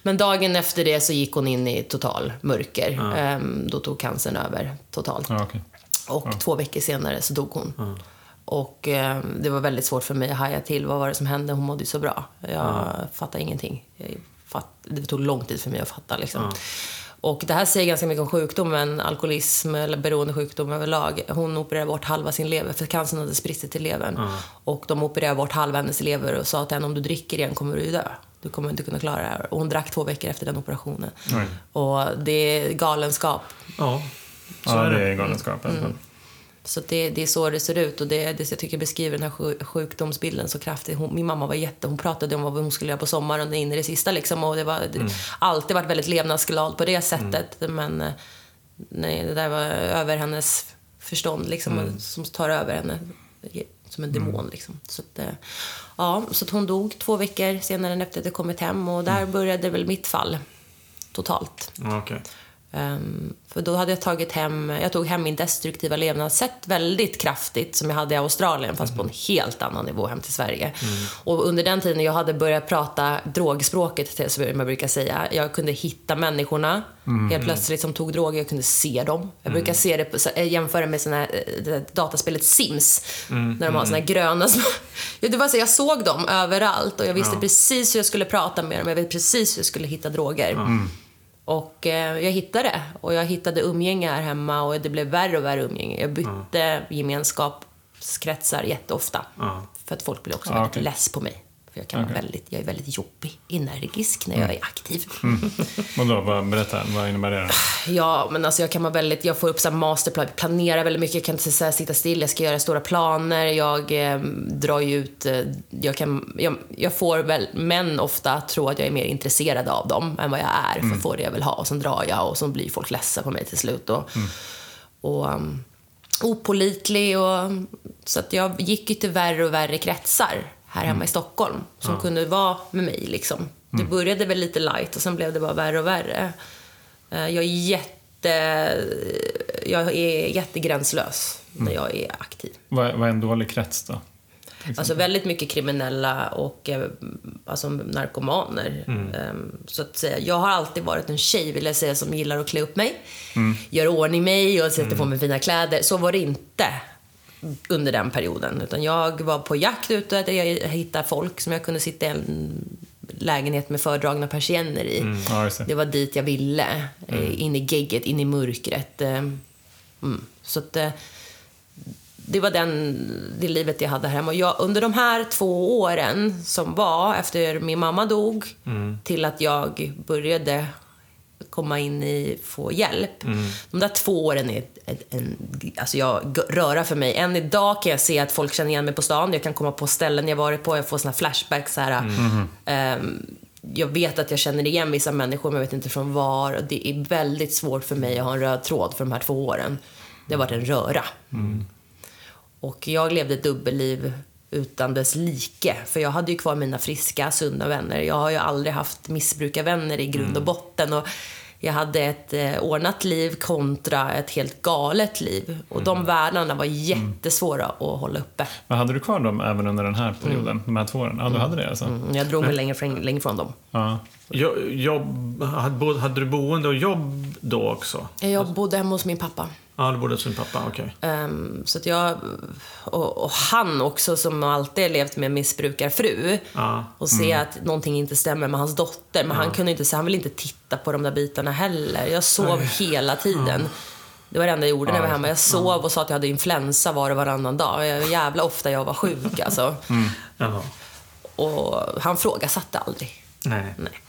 Men dagen efter det så gick hon in i total mörker. Ehm, då tog cancern över totalt. Ja, okej. Och två veckor senare så dog hon. Och eh, det var väldigt svårt för mig att haja till. Vad var det som hände? Hon mådde ju så bra. Jag fattade ingenting. Jag fatt, det tog lång tid för mig att fatta liksom. Och det här säger ganska mycket om sjukdomen, alkoholism eller beroendesjukdom överlag. Hon opererade bort halva sin lever för cancern hade spritt sig till levern. Och de opererade bort halva hennes lever och sa till henne om du dricker igen kommer du dö. Du kommer inte kunna klara det här. Och hon drack två veckor efter den operationen. Oj. Och det är galenskap. Ja, så Ja, är det det. är galenskap. alltså. Så det, det är så det ser ut och det, det jag tycker beskriver den här sju- sjukdomsbilden så kraftigt. Hon, min mamma var jätte, hon pratade om vad hon skulle göra på sommaren in i det sista liksom och det var det, alltid varit väldigt levnadsglad på det sättet. Men eh, nej, det där var över hennes förstånd liksom och som tar över henne som en demon liksom. Så att, eh, ja, så att hon dog två veckor senare efter att jag kommit hem och där började väl mitt fall totalt. Ja, Ehm, för då hade jag tagit hem, jag tog hem min destruktiva levnadssätt väldigt kraftigt som jag hade i Australien fast på en helt annan nivå hem till Sverige. Och under den tiden jag hade börjat prata drogspråket som jag brukar säga. Jag kunde hitta människorna helt plötsligt som tog droger, jag kunde se dem. Jag brukar se det, eh, jämföra med såna eh, det dataspelet Sims. När de har såna här gröna små... Ja, det var så, jag såg dem överallt och jag visste precis hur jag skulle prata med dem. Jag visste precis hur jag skulle hitta droger. Och eh, jag hittade det. Och jag hittade umgänge här hemma och det blev värre och värre umgänge. Jag bytte gemenskapskretsar jätteofta. Ja. För att folk blir också Ja, väldigt okej. less på mig. För jag, kan vara Okej. väldigt, jag är väldigt jobbig, energisk när jag är aktiv. Och då, vad, berätta, vad innebär det? då? Ja, men alltså jag kan vara väldigt, jag får upp så masterplan, planera väldigt mycket, jag kan inte så sitta still, jag ska göra stora planer, jag eh, drar ju ut, eh, jag kan, jag, jag får väl män ofta tro att jag är mer intresserad av dem än vad jag är, för att få det jag vill ha, och sen drar jag och så blir folk ledsna på mig till slut. Och, och um, opolitlig och så att jag gick ju till värre och värre kretsar här hemma i Stockholm som kunde vara med mig liksom. Det började väl lite light och sen blev det bara värre och värre. Eh, Jag är jätte... Jag är jättegränslös när jag är aktiv. Vad, vad är en dålig krets då? Alltså väldigt mycket kriminella och eh, alltså narkomaner. Mm. Ehm, Så att säga. Jag har alltid varit en tjej, vill jag säga, som gillar att klä upp mig. Mm. Göra ordning mig och sätta på mig fina kläder. Så var det inte under den perioden. Utan jag var på jakt ute, jag hittade folk som jag kunde sitta i en lägenhet med fördragna persienner i. Ja, just det. Det var dit jag ville. eh, In i gegget, in i mörkret. eh, Mm. Så att, eh, det var den, det livet jag hade här hemma. Jag, under de här två åren som var efter min mamma dog till att jag började komma in i, få hjälp. De där två åren är en, en alltså jag, röra för mig. Än idag kan jag se att folk känner igen mig på stan. Jag kan komma på ställen jag varit på. Jag får såna flashbacks. Så här, ehm, jag vet att jag känner igen vissa människor, men jag vet inte från var. Det är väldigt svårt för mig att ha en röd tråd för de här två åren. Det har varit en röra. Och jag levde ett dubbelliv utan dess like. För jag hade ju kvar mina friska, sunda vänner. Jag har ju aldrig haft missbrukarvänner i grund och botten. Och jag hade ett eh, ordnat liv kontra ett helt galet liv. Och de världarna var jättesvåra att hålla uppe. Men hade du kvar dem även under den här perioden? De här två åren? Ja, du hade det alltså? Mm, Jag drog mig längre från, längre från dem. Ja. Jo- Jobb, hade, hade du boende och jobb då också? Jag bodde hemma hos min pappa. Ja, du bodde hos din pappa, okej. Ehm, så att jag, och, och han också som alltid levt med en missbrukarfru. Ja. Och se att någonting inte stämmer med hans dotter. Men han kunde inte, så han ville inte titta på de där bitarna heller. Jag sov hela tiden. Det var det enda jag gjorde när jag var hemma. Jag sov och sa att jag hade influensa var och varannan dag. Jag, jävla ofta jag var sjuk alltså. Jaha. Och han frågasatte aldrig. Nej. Nej.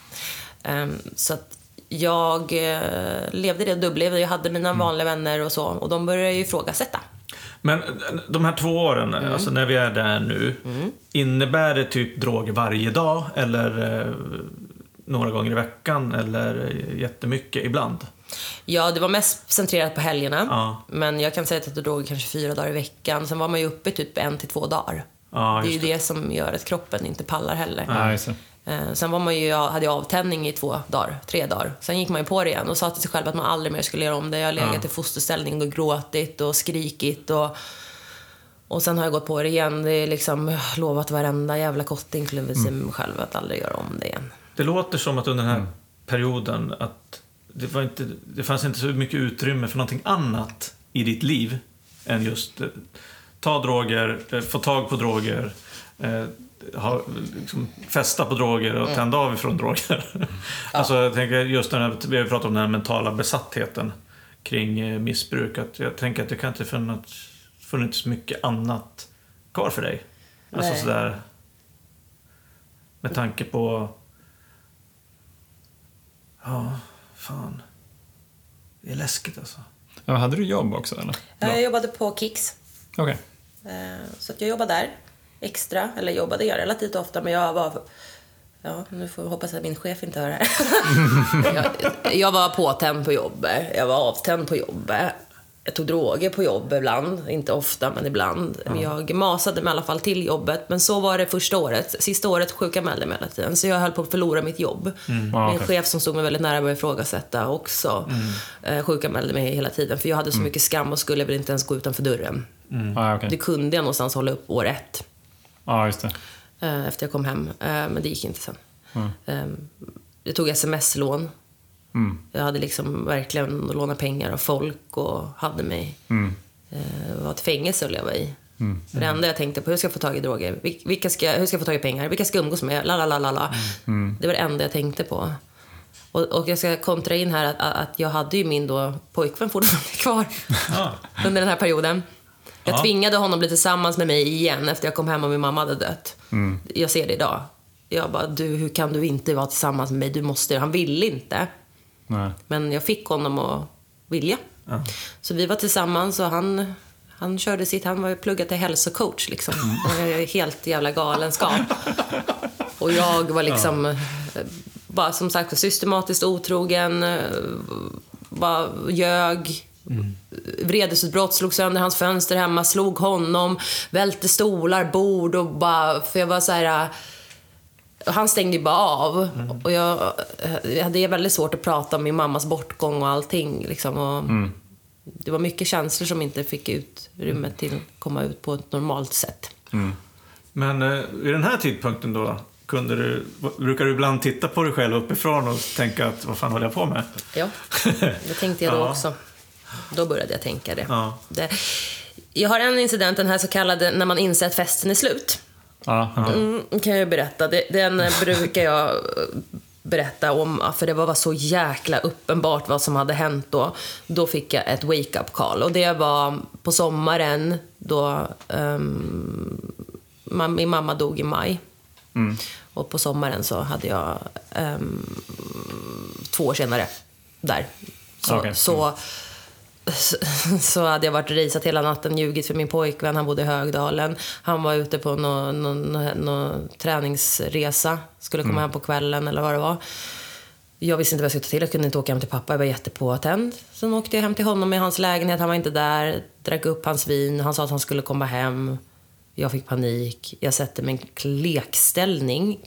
Ehm, så att jag eh, levde det dubbellivet. Jag hade mina vanliga vänner och så. Och de började ju ifrågasätta. Men eh, de här två åren, Mm. alltså när vi är där nu. Innebär det typ droger varje dag eller eh, några gånger i veckan eller jättemycket ibland? Ja, det var mest centrerat på helgerna. Ja. Men jag kan säga att jag droger kanske fyra dagar i veckan. Sen var man ju uppe typ en till två dagar. Ja, det är ju just det som gör att kroppen inte pallar heller. Ja, det. Sen var man ju, jag hade jag avtändning i två dagar, tre dagar. Sen gick man ju på det igen och sa till sig själv att man aldrig mer skulle göra om det. Jag har legat i fosterställning och gråtit och skrikit och, och sen har jag gått på det igen. Det är liksom, lovat varenda jävla kotte, inklusive mig själv, att aldrig göra om det igen. Det låter som att under den här perioden att det, var inte, det fanns inte så mycket utrymme för någonting annat i ditt liv än just eh, ta droger, eh, få tag på droger, eh, ha, liksom, festa på droger och tända av ifrån droger. alltså, jag tänker just den här, vi har pratat om den här mentala besattheten kring eh, missbruk. Att jag tänker att det kan inte funnits, funnits mycket annat kvar för dig. Alltså Nej. sådär med tanke på Ja, fan. Det är läskigt alltså. Ja, hade du jobb också eller? Jag jobbade på Kicks. Okej. Eh, Så att jag jobbade där extra, eller jobbade jag relativt ofta, men jag var... Ja, nu får jag hoppas att min chef inte hör det här. jag, jag var påtänd på jobbet, jag var avtänd på jobbet. Jag tog droger på jobbet ibland, inte ofta men ibland. Jag masade mig i alla fall till jobbet, men så var det första året. Sista året sjukanmälde mig hela tiden, så jag höll på att förlora mitt jobb. Ja, Min okej. chef som stod mig väldigt nära började ifrågasätta också. Mm. Sjukanmälde mig hela tiden, för jag hade så mycket skam och skulle väl inte ens gå utanför dörren. Ja, okej. Det kunde jag någonstans hålla upp år ett. Ja, just det. eh, efter jag kom hem. Eh, men det gick inte sen. Eh, jag tog sms-lån. Mm. Jag hade liksom verkligen lånat pengar av folk och hade mig... Mm. Var ett fängelse att leva i. För Det enda jag tänkte på, hur ska jag få tag i droger? Vil- Vilka ska, hur ska jag få tag i pengar? Vilka ska jag umgås med? La, la, la, la, la. Det var det enda jag tänkte på. Och, och jag ska kontra in här att, att jag hade ju min då pojkvän fortfarande kvar under den här perioden. Jag Ja. tvingade honom bli tillsammans med mig igen efter jag kom hem och min mamma hade dött. Jag ser det idag. Jag bara, du, hur kan du inte vara tillsammans med mig? Du måste. Han ville inte. Nej. Men jag fick honom att vilja. Så vi var tillsammans och han, han körde sitt, han var ju pluggat till hälsocoach liksom. Var helt jävla galenskap. Och jag var liksom, eh, bara som sagt systematiskt otrogen, eh, bara ljög. Vredesutbrott, slog sönder hans fönster hemma, slog honom, välte stolar, bord och bara, för jag var så här eh, han stängde ju bara av. Och jag, jag hade väldigt svårt att prata om min mammas bortgång och allting. Liksom, och Det var mycket känslor som inte fick utrymme till att komma ut på ett normalt sätt. Men eh, vid den här tidpunkten då, kunde du, brukar du ibland titta på dig själv uppifrån och tänka att vad fan håller jag på med? Ja, det tänkte jag då Ja. också. Då började jag tänka det. Ja. det. Jag har en incident, den här så kallade när man inser att festen är slut. Ja, ja. Mm, kan jag berätta. Den brukar jag eh, berätta om, för det var så jäkla uppenbart vad som hade hänt då. Då fick jag ett wake-up call och det var på sommaren då um, min mamma dog i maj. Och på sommaren så hade jag ehm, två år senare där. Så, Okej. så, så hade jag varit raceat hela natten, ljugit för min pojkvän, han bodde i Högdalen. Han var ute på någon nå, nå, nå träningsresa, skulle komma hem på kvällen eller vad det var. Jag visste inte vad jag skulle ta till, jag kunde inte åka hem till pappa, jag var jättepåtänd. Sen åkte jag hem till honom i hans lägenhet, han var inte där, drack upp hans vin, han sa att han skulle komma hem. Jag fick panik, jag sätter mig i en lekställning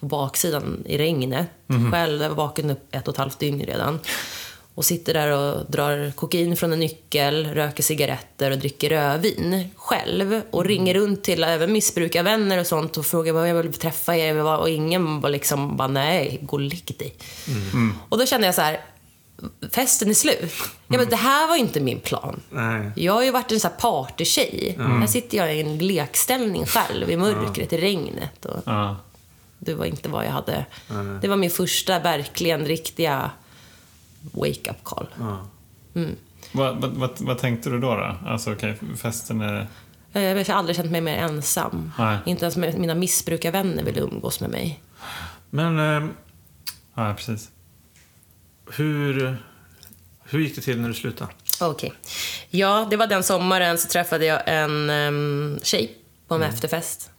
på baksidan i regnet. Själv, jag var vaken upp ett och ett halvt dygn redan. Och sitter där och drar kokain från en nyckel, röker cigaretter och dricker rödvin själv. Och ringer runt till även missbrukarvänner och sånt och frågar vad jag vill träffa er. Och ingen var liksom bara, nej, gå och lägg dig. Och då kände jag så här, festen är slut. Jag bara, det här var inte min plan. Nej. Jag har ju varit en sån här partytjej. Här sitter jag i en lekställning själv i mörkret, i regnet. Och ja. det var inte vad jag hade... Det var min första verkligen riktiga wake-up call. Ja. Vad, vad, vad, vad tänkte du då? då? Alltså, okej, festen är... Jag har aldrig känt mig mer ensam. Nej. Inte ens mina missbrukarvänner ville umgås med mig. Men eh, Ja, precis. hur, hur gick det till när du slutade? Okej. Ja, det var den sommaren så träffade jag en um, tjej på en efterfest.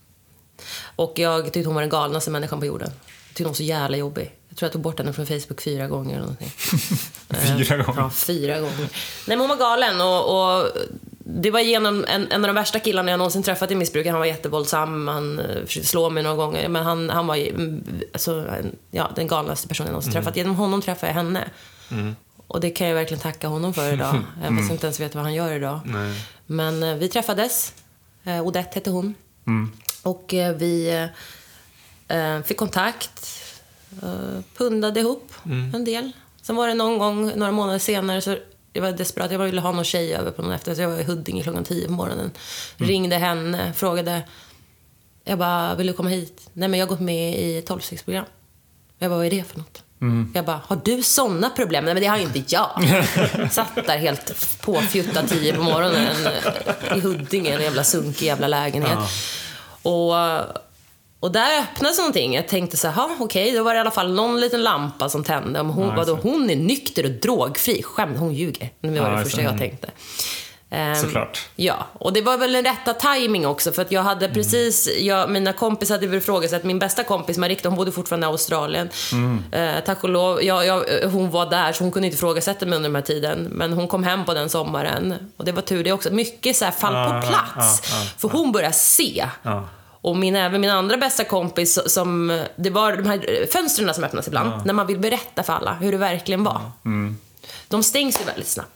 Och jag tyckte hon var den galnaste människan på jorden. Jag tyckte hon var så jävla jobbig. Jag tror jag tog bort henne från Facebook fyra gånger eller någonting. Fyra gånger? Ja, fyra gånger. Nej, men hon var galen och, och det var genom en, en av de värsta killarna jag någonsin träffat i missbruk. Han var jättevåldsam, han eh, försökte slå mig några gånger. Men han, han var mm, alltså, ja, den galnaste personen jag någonsin träffat. Genom honom träffade jag henne. Och det kan jag verkligen tacka honom för idag. Jag mm. inte ens vet vad han gör idag. Nej. Men eh, vi träffades. Eh, Odette hette hon. Och eh, vi eh, fick kontakt. Eh, pundade ihop en del. Sen var det någon gång, några månader senare, så jag var desperat. Jag ville ha någon tjej över på någon efter. Så jag var i Huddinge klockan tio på morgonen. Ringde henne, frågade. Jag bara, vill du komma hit? Nej, men jag har gått med i tolvstegsprogram. Jag bara, vad är det för något? Jag bara, har du såna problem? Nej, men det har ju inte jag. Satt där helt påfjuttad tio på morgonen eh, i Huddinge, en jävla sunkig jävla lägenhet. Och, och där öppnades någonting. Jag tänkte så här, okej, då var det i alla fall någon liten lampa som tände. Om hon, Ja, vadå, hon är nykter och drogfri. Skämt, hon ljuger. Det var Ja, det första jag Mm. tänkte. Ehm, Såklart. Ja, och det var väl den rätta timing också för att jag hade precis, jag, mina kompisar hade ifrågasatt, min bästa kompis Marikta, hon bodde fortfarande i Australien. Eh, tack och lov, jag, jag, hon var där så hon kunde inte ifrågasätta mig under den här tiden. Men hon kom hem på den sommaren och det var tur det också. Mycket så här fall på plats. ja, ja, för hon började se. Ja. Och min, även min andra bästa kompis, som, det var de här fönstren som öppnas ibland, när man vill berätta för alla hur det verkligen var. De stängs ju väldigt snabbt.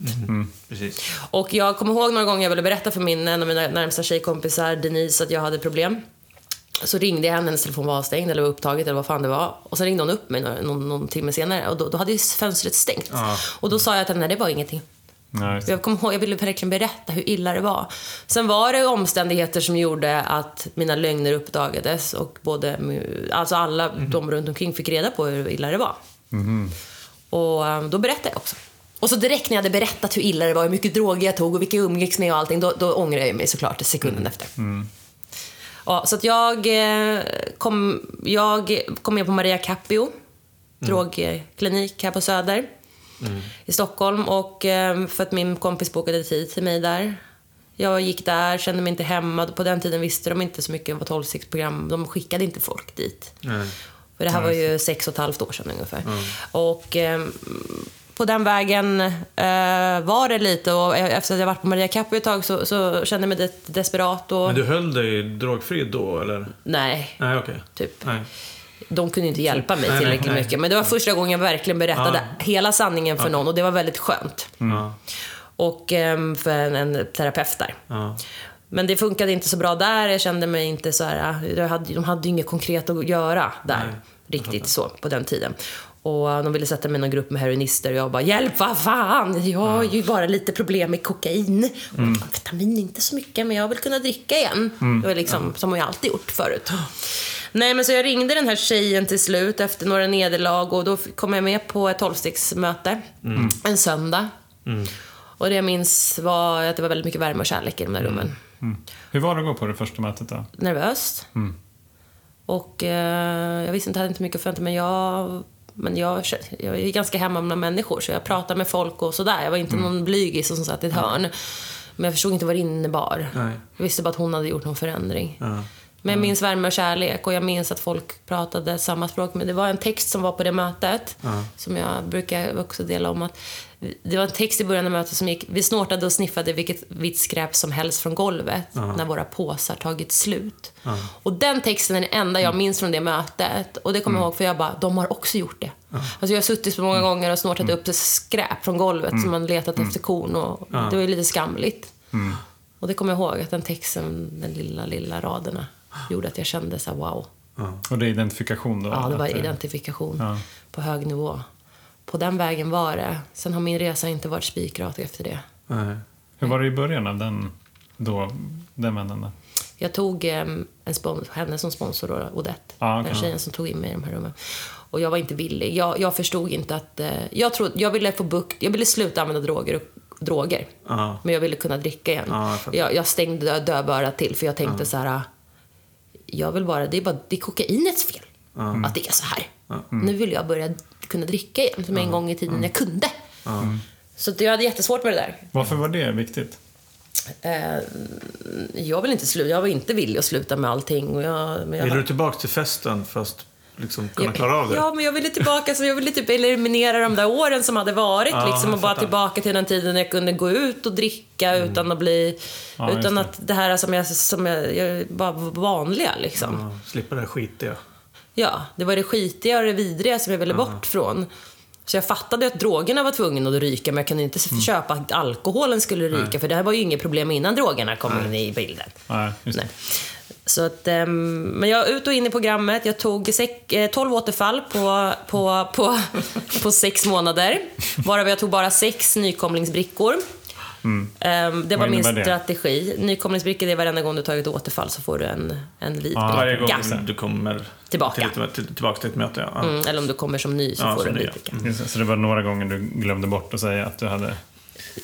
Precis. Och jag kommer ihåg några gånger jag ville berätta för min, en av mina närmsta tjejkompisar, Denise, att jag hade problem. Så ringde jag henne, hennes telefon var avstängd eller var upptaget eller vad fan det var. Och sen ringde hon upp mig någon, någon, någon timme senare och då, då hade ju fönstret stängt. Och då sa jag till henne, det var ingenting. Det. Jag, kommer ihåg, jag ville verkligen berätta hur illa det var. Sen var det omständigheter som gjorde att mina lögner uppdagades och både, alltså alla de runt omkring fick reda på hur illa det var. Och eh, då berättade jag också. Och så direkt när jag hade berättat hur illa det var, hur mycket droger jag tog och vilka jag umgicks med och allting, då, då ångrade jag mig såklart sekunden efter. Ja, så att jag eh, kom, jag kom med på Maria Capio, drogklinik här på Söder i Stockholm. Och eh, för att min kompis bokade tid till mig där. Jag gick där, kände mig inte hemma. På den tiden visste de inte så mycket om vad 12-stegsprogram. De skickade inte folk dit. Nej. För det här var ju sex och ett halvt år sedan ungefär. Och eh, på den vägen eh, var det lite och efter att jag varit på Maria Capio ett tag så, så kände jag mig des- desperat och... Men du höll dig drogfri då, eller? Nej, Nej, okej. typ. Nej. De kunde inte hjälpa mig tillräckligt nej, nej. mycket. Men det var första gången jag verkligen berättade hela sanningen för någon och det var väldigt skönt. Ja. Och ehm, för en, en terapeut där. Ja. Men det funkade inte så bra där. Jag kände mig inte så här... Jag hade, de hade ju inget konkret att göra där. Nej, riktigt så, på den tiden. Och de ville sätta mig i någon grupp med heroinister och jag bara “Hjälp, vad fan! Jag har ju bara lite problem med kokain. Och amfetamin inte så mycket, men jag vill kunna dricka igen.” Det var liksom, som jag alltid gjort förut. Nej, men så jag ringde den här tjejen till slut efter några nederlag och då kom jag med på ett tolvstegsmöte en söndag. Och det jag minns var att det var väldigt mycket värme och kärlek i de där rummen. Hur var det att gå på det första mötet då? Nervöst. Och eh, jag visste inte, hade inte mycket att förvänta mig. Jag, men jag, jag är ganska hemma med människor så jag pratade med folk och sådär. Jag var inte någon blygis som satt i ett hörn. Men jag förstod inte vad det innebar. Nej. Jag visste bara att hon hade gjort någon förändring. Ja. Men jag minns värme och kärlek. Och jag minns att folk pratade samma språk. Men det var en text som var på det mötet, som jag brukar också dela om. att Det var en text i början av mötet som gick, vi snortade och sniffade vilket vitt skräp som helst från golvet när våra påsar tagit slut. Och den texten är den enda jag minns från det mötet. Och det kommer jag ihåg för jag bara, de har också gjort det. Alltså jag har suttit så många gånger och snortat upp skräp från golvet som man letat efter korn och det var ju lite skamligt. Och det kommer jag ihåg, att den texten, den lilla, lilla raderna, gjorde att jag kände så här, wow. Och det är identifikation då? Ja, det var eh, identifikation Ja. på hög nivå. På den vägen var det. Sen har min resa inte varit spikrak efter det. Nej. Hur var det i början av den, då, den vändan då? Jag tog eh, en spons- henne som sponsor, då, Odette. Ja, okej. Den tjejen som tog in mig i de här rummen. Och jag var inte villig. Jag, jag förstod inte att... Eh, jag, trodde, jag ville få bukt... Jag ville sluta använda droger droger. Ja. Men jag ville kunna dricka igen. Ja, jag jag, stängde dö- dövörat till för jag tänkte så här... Jag vill bara... Det är bara det är kokainets fel att det är så här. Nu vill jag börja kunna dricka igen som en gång i tiden jag kunde. Så jag hade jättesvårt med det där. Varför var det viktigt? Eh, jag vill inte sluta, jag var inte villig att sluta med allting. Och jag, men jag, Vill du tillbaka till festen fast liksom kunna klara av det? Ja, men jag ville tillbaka, så jag ville typ eliminera de där åren som hade varit. Ja, liksom, jag och bara tillbaka till den tiden när jag kunde gå ut och dricka utan att bli... Ja, utan det. att det här som jag, som jag, jag bara var vanliga liksom. Ja, slippa det här skitiga. Ja, det var det skitiga och det vidriga som jag ville bort från. Så jag fattade att drogerna var tvungna att ryka, men jag kunde inte Mm. köpa att alkoholen skulle ryka, för det här var ju inget problem innan drogerna kom in i bilden. Nej. Nej. Så att, ehm, men jag ut och in i programmet. Jag tog sek, eh, 12 återfall på, på, på, på sex månader. Varav jag tog bara sex nykomlingsbrickor. Ehm, det var Mm. Min det? strategi. Nykomlingsbrickor det är varenda gång du tar ett återfall så får du en, en vit Ah, Varje bricka. gång du kommer Tillbaka. Till, ett- till, tillbaka till ett möte. Ja. Ja. Mm, eller om du kommer som ny så Ja, får du en vit ja. bricka. Det. Så det var några gånger du glömde bort att säga att du hade...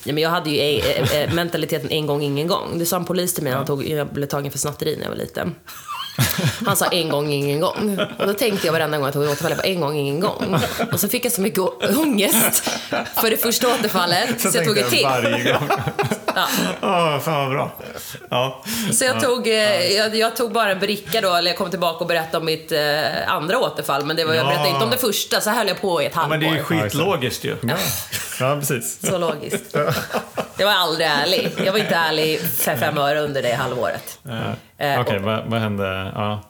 Ja, men jag hade ju eh, eh, mentaliteten en gång, ingen gång. Det sa en polis till mig när han tog, jag blev tagen för snatteri när jag var liten. Han sa en gång, ingen gång. Och då tänkte jag varenda gång jag tog ett återfall, jag bara, en gång, ingen gång. Och så fick jag så mycket ångest för det första återfallet, så, jag tog ett till. varje gång. Ja. Åh, fan vad bra. Ja. Så jag tog, eh, jag, jag tog bara en bricka då, eller jag kom tillbaka och berättade om mitt eh, andra återfall. Men det var, jag Ja. berättade inte om det första, så höll jag på i ett ja, halvår. men det är ju skitlogiskt ju. Ja, ja precis. Så logiskt. Jag var aldrig ärlig. Jag var inte ärlig för fem öre under det halvåret. Okej, Eh, och- vad, vad hände? Ja.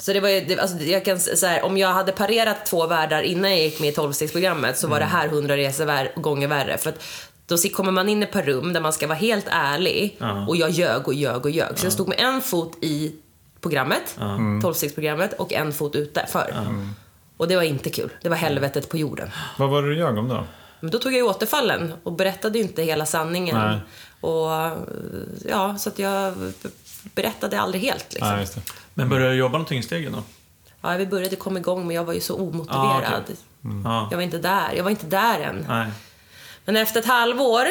Så det var ju, det, alltså, jag kan, så här, om jag hade parerat två världar innan jag gick med i 12-stegsprogrammet så var det här hundra resor vär, gånger värre. För att då kommer man in i ett par rum där man ska vara helt ärlig och jag ljög och ljög och ljög. Så jag stod med en fot i programmet, 12-stegsprogrammet, och en fot utanför. Och det var inte kul. Det var helvetet på jorden. Vad var det du ljög om då? Men då tog jag ju återfallen och berättade inte hela sanningen. Nej. Och ja, så att jag berättade aldrig helt liksom. Ja, just det. Men började du jobba någonting i stegen då? Ja, vi började komma igång men jag var ju så Ah, omotiverad. okej. Ja. Jag var inte där. Jag var inte där än. Nej. Men efter ett halvår,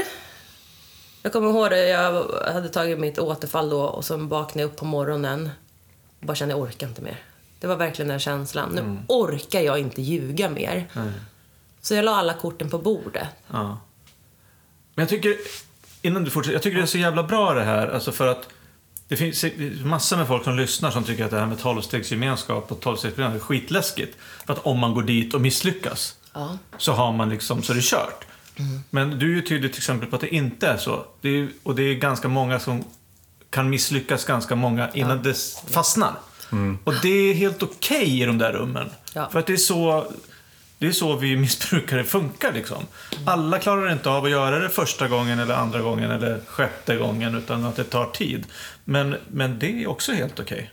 jag kommer ihåg det, jag hade tagit mitt återfall då och så vaknade jag upp på morgonen och bara kände jag orkar inte mer. Det var verkligen den känslan. Nu Mm. orkar jag inte ljuga mer. Så jag la alla korten på bordet. Ja. Men jag tycker, innan du fortsätter, jag tycker det är så jävla bra det här, alltså för att det finns massor med folk som lyssnar som tycker att det här med tolvstegsgemenskap och tolvstegsprogram är skitläskigt. För att om man går dit och misslyckas Ja. så har man liksom, så är det kört. Men du är ju tydligt exempel på att det inte är så. Det är, och det är ganska många som kan misslyckas ganska många innan det s- fastnar. Och det är helt okej i de där rummen. Ja. För att det är så det är så vi missbrukare funkar liksom. Alla klarar inte av att göra det första gången eller andra gången eller sjätte gången utan att det tar tid. Men, men det är också helt okej.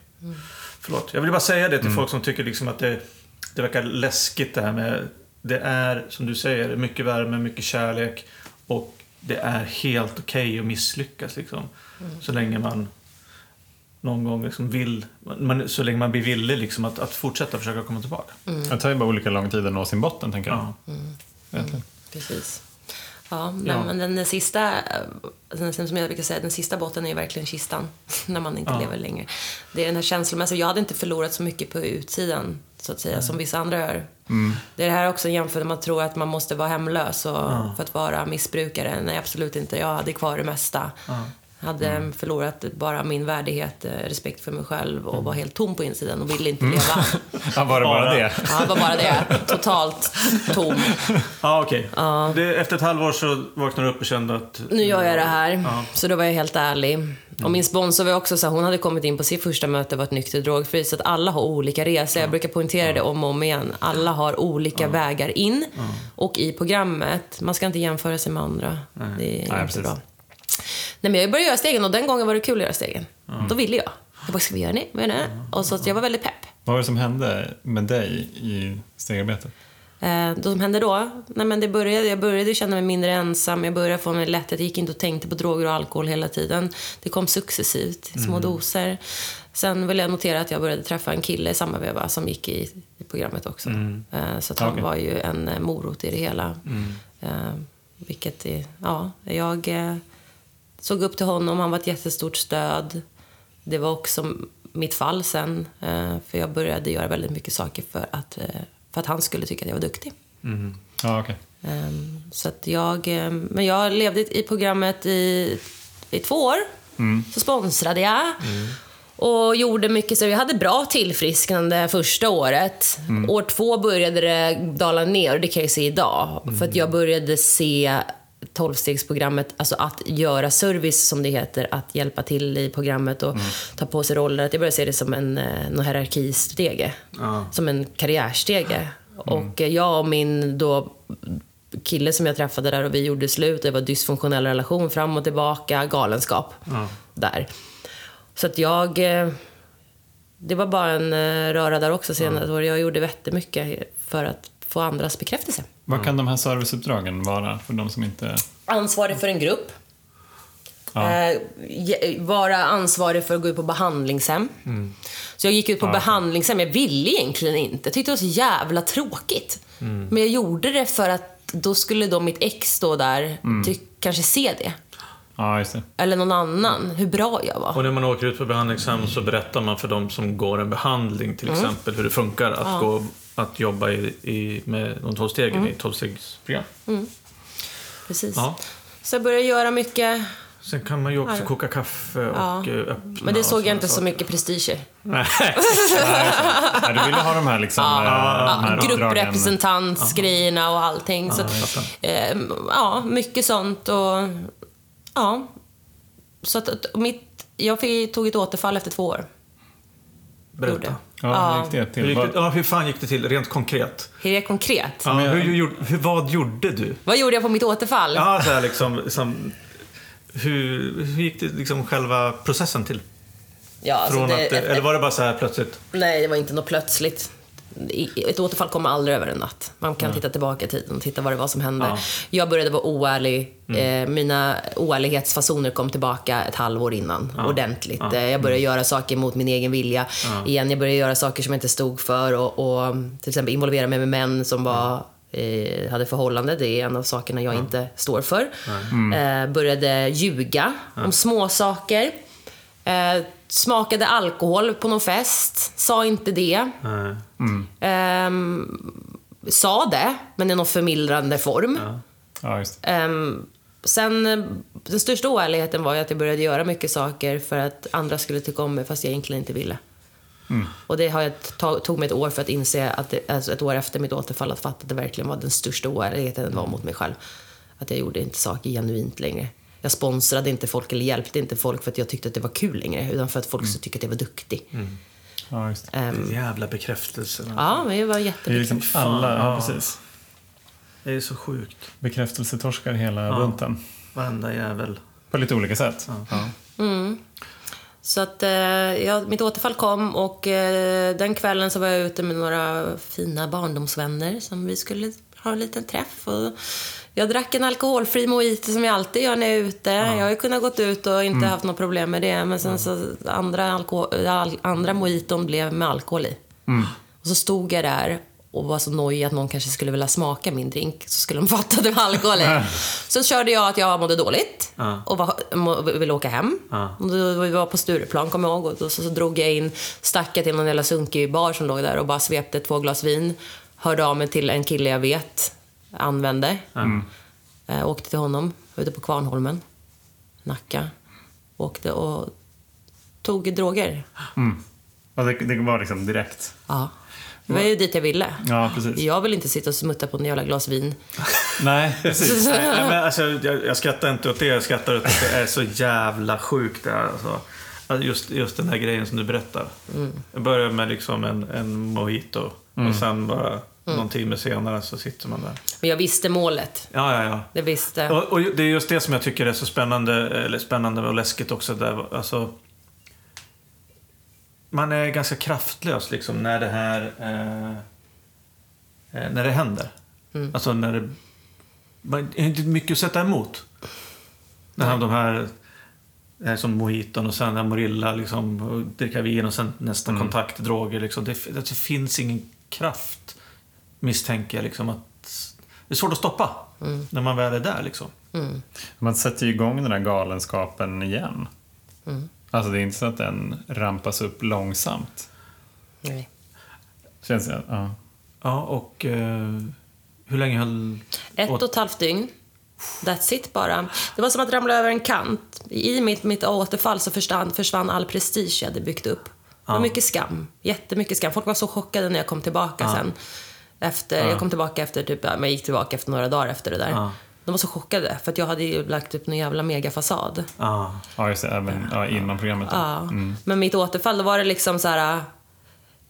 Förlåt. Jag vill bara säga det till folk som tycker liksom att det, det verkar läskigt det här med... Det är, som du säger, mycket värme, mycket kärlek och det är helt okej att misslyckas liksom. Så länge man någon gång liksom vill, man, så länge man blir villig liksom att, att fortsätta försöka komma tillbaka. Det tar ju bara olika lång tid att nå sin botten, tänker jag. Ja. Egentligen. Precis. Ja, Ja. men den sista, eh, den, som jag brukar säga, den sista botten är ju verkligen kistan. När man inte Ja. lever längre. Det är den här känslomässiga, jag hade inte förlorat så mycket på utsidan, så att säga, som vissa andra gör. Det är det här också jämfört med att man tror att man måste vara hemlös och, för att vara missbrukare. Nej, absolut inte. Jag hade kvar det mesta. Hade förlorat bara min värdighet, eh, respekt för mig själv och var helt tom på insidan och ville inte leva. Ja, var det bara Bara. det? Ja, det var bara det. Totalt tom. Ja, okej. Det- Efter ett halvår så vaknade du upp och kände att... nu gör jag det här. Ja. Så då var jag helt ärlig. Och min sponsor var också så hon hade kommit in på sitt första möte, varit nykter och drogfri. Så att alla har olika resor. Jag brukar poängtera det om och om igen. Alla har olika vägar in och i programmet. Man ska inte jämföra sig med andra. Det är Nej, inte precis. bra. Nej, men jag började göra stegen och den gången var det kul att göra stegen. Då ville jag. Jag bara, ska vi göra det? Vad är? Och så jag var väldigt pepp. Vad var det som hände med dig i stegarbetet? Eh, det som hände då? Nej, men det började, jag började känna mig mindre ensam, jag började få mig lätthet, jag gick inte och tänkte på droger och alkohol hela tiden. Det kom successivt, i små doser. Sen vill jag notera att jag började träffa en kille i samma veva som gick i, i programmet också. Eh, så att han var ju en eh, morot i det hela. Eh, vilket, ja, jag eh, såg upp till honom, han var ett jättestort stöd. Det var också mitt fall sen, eh, för jag började göra väldigt mycket saker för att, eh, för att han skulle tycka att jag var duktig. Ja, okej. Ehm, Så att jag, ehm, men jag levde i programmet i, i två år. Så sponsrade jag. Och gjorde mycket, så jag hade bra tillfrisknande första året. År två började det dala ner och det kan jag se idag. För att jag började se tolvstegsprogrammet, alltså att göra service som det heter, att hjälpa till i programmet och ta på sig roller. Att jag började se det som en, eh, någon hierarkistege. Ja. Som en karriärstege. Och eh, jag och min då kille som jag träffade där och vi gjorde slut. Det var dysfunktionell relation, fram och tillbaka, galenskap. Där. Så att jag... eh, Det var bara en eh, röra där också senare. och Jag gjorde jättemycket för att få andras bekräftelse. Vad kan de här serviceuppdragen vara för de som inte... Ansvarig för en grupp. Ja. Eh, vara ansvarig för att gå ut på behandlingshem. Så jag gick ut på behandlingshem. Jag ville egentligen inte. Jag tyckte det var så jävla tråkigt. Men jag gjorde det för att då skulle då mitt ex stå där, ty- kanske se det. Ja, just det. Eller någon annan, hur bra jag var. Och när man åker ut på behandlingshem så berättar man för de som går en behandling till exempel hur det funkar att, gå, att jobba i, i, med de två stegen i tolvstegsprogram. Precis. Ja. Så jag började göra mycket. Sen kan man ju också koka kaffe och Ja. eh, öppna Men det såg jag inte så saker. mycket prestige i. Nej. Ja, du ville ha de här, liksom, eh, de här. Grupprepresentantsgrejerna och allting. Så, att, eh, ja, mycket sånt och ja. Så att, att mitt, jag fick, tog ett återfall efter två år. Berätta. Ja, hur gick det Hur, till? gick det, ja, hur fan gick det till rent konkret? Hur är det konkret? Ja, hur, gjorde- hur, vad gjorde du? Vad gjorde jag på mitt återfall? Ja, så här liksom, som, hur, hur gick det liksom själva processen till? Ja, alltså Från det, att, eller var det bara så här plötsligt? Nej, det var inte något plötsligt. Ett återfall kommer aldrig över en natt. Man kan titta tillbaka i tiden och titta vad det var som hände. Ja. Mm. Jag började vara oärlig. Eh, mina oärlighetsfasoner kom tillbaka ett halvår innan, ordentligt. Eh, Jag började Mm. göra saker mot min egen vilja. Igen, jag började göra saker som jag inte stod för och, och till exempel involvera mig med män som var eh, hade förhållande, det är en av sakerna jag inte står för. Eh, började ljuga om små saker. Eh, smakade alkohol på någon fest, sa inte det. Nej. Ehm, sa det, men i någon förmildrande form. Ja, just det. Ehm, sen, eh, den största oärligheten var ju att jag började göra mycket saker för att andra skulle tycka om mig fast jag egentligen inte ville. Och det har jag tog mig ett år för att inse, att det, alltså ett år efter mitt återfall, att fatta att det verkligen var den största oärligheten var mot mig själv. Att jag gjorde inte saker genuint längre. Jag sponsrade inte folk eller hjälpte inte folk för att jag tyckte att det var kul längre, utan för att folk skulle tycka att jag var duktig. Ja, just det. Den jävla bekräftelsen. alltså. ja, men det var Det är jätteviktigt. liksom alla, ja, Ja. precis. Det är så sjukt. Bekräftelsetorskar hela bunten. Varenda jävel. På lite olika sätt. Ja. Så att eh, ja, mitt återfall kom och eh, den kvällen så var jag ute med några fina barndomsvänner som vi skulle ha en liten träff. Och jag drack en alkoholfri mojito som jag alltid gör när jag är ute. Jag har ju kunnat gått ut och inte haft något problem med det. Men sen så andra, alko- all, andra mojiton blev med alkohol i. Och så stod jag där och var så nojig att någon kanske skulle vilja smaka min drink. Så skulle de fatta att det var alkohol i. Så körde jag att jag mådde dåligt Ja. och var, ville åka hem. Ja. Och då, vi var på Stureplan, kommer jag ihåg. Och så, så drog jag in, stack jag till någon jävla sunkig bar som låg där och bara svepte två glas vin. Hörde av mig till en kille jag vet använde. Eh, åkte till honom ute på Kvarnholmen, Nacka. Åkte och tog droger. Ja, det, det var liksom direkt. Ja. Det var ju dit jag ville. Ja, precis. Jag vill inte sitta och smutta på en jävla glas vin. Nej, precis. Nej, men alltså, jag, jag skrattar inte åt det, jag skrattar åt att det är så jävla sjukt det här. Alltså. Just, just den här grejen som du berättar. Jag börjar med liksom en, en mojito och sen bara någon timme senare så sitter man där. Men jag visste målet. Ja, ja, ja. Det visste. Och, och det är just det som jag tycker är så spännande, eller spännande och läskigt också. Där, alltså, man är ganska kraftlös liksom när det här eh, eh, när det händer. Alltså när det... Man är inte mycket att sätta emot. När han, de här som mojiton och sen Amorilla, liksom, och dricka vin och sen nästa kontakt, droger. Liksom. Det, det finns ingen kraft, misstänker jag. Liksom, att, det är svårt att stoppa när man väl är där. Liksom. Man sätter ju igång den här galenskapen igen. Alltså det är inte så att den rampas upp långsamt. Nej. Känns det, ja. Ja, och... Eh, Hur länge höll... Ett och ett halvt dygn. That's it bara. Det var som att ramla över en kant. I mitt, mitt återfall så försvann, försvann all prestige jag hade byggt upp. Det var mycket skam. Jättemycket skam. Folk var så chockade när jag kom tillbaka sen. Efter, Jag kom tillbaka efter typ, men jag gick tillbaka efter några dagar efter det där. De var så chockade för att jag hade ju lagt upp en jävla megafasad. Ja. Just det. Även ja, innan programmet. Ja. Men mitt återfall, då var det liksom så här...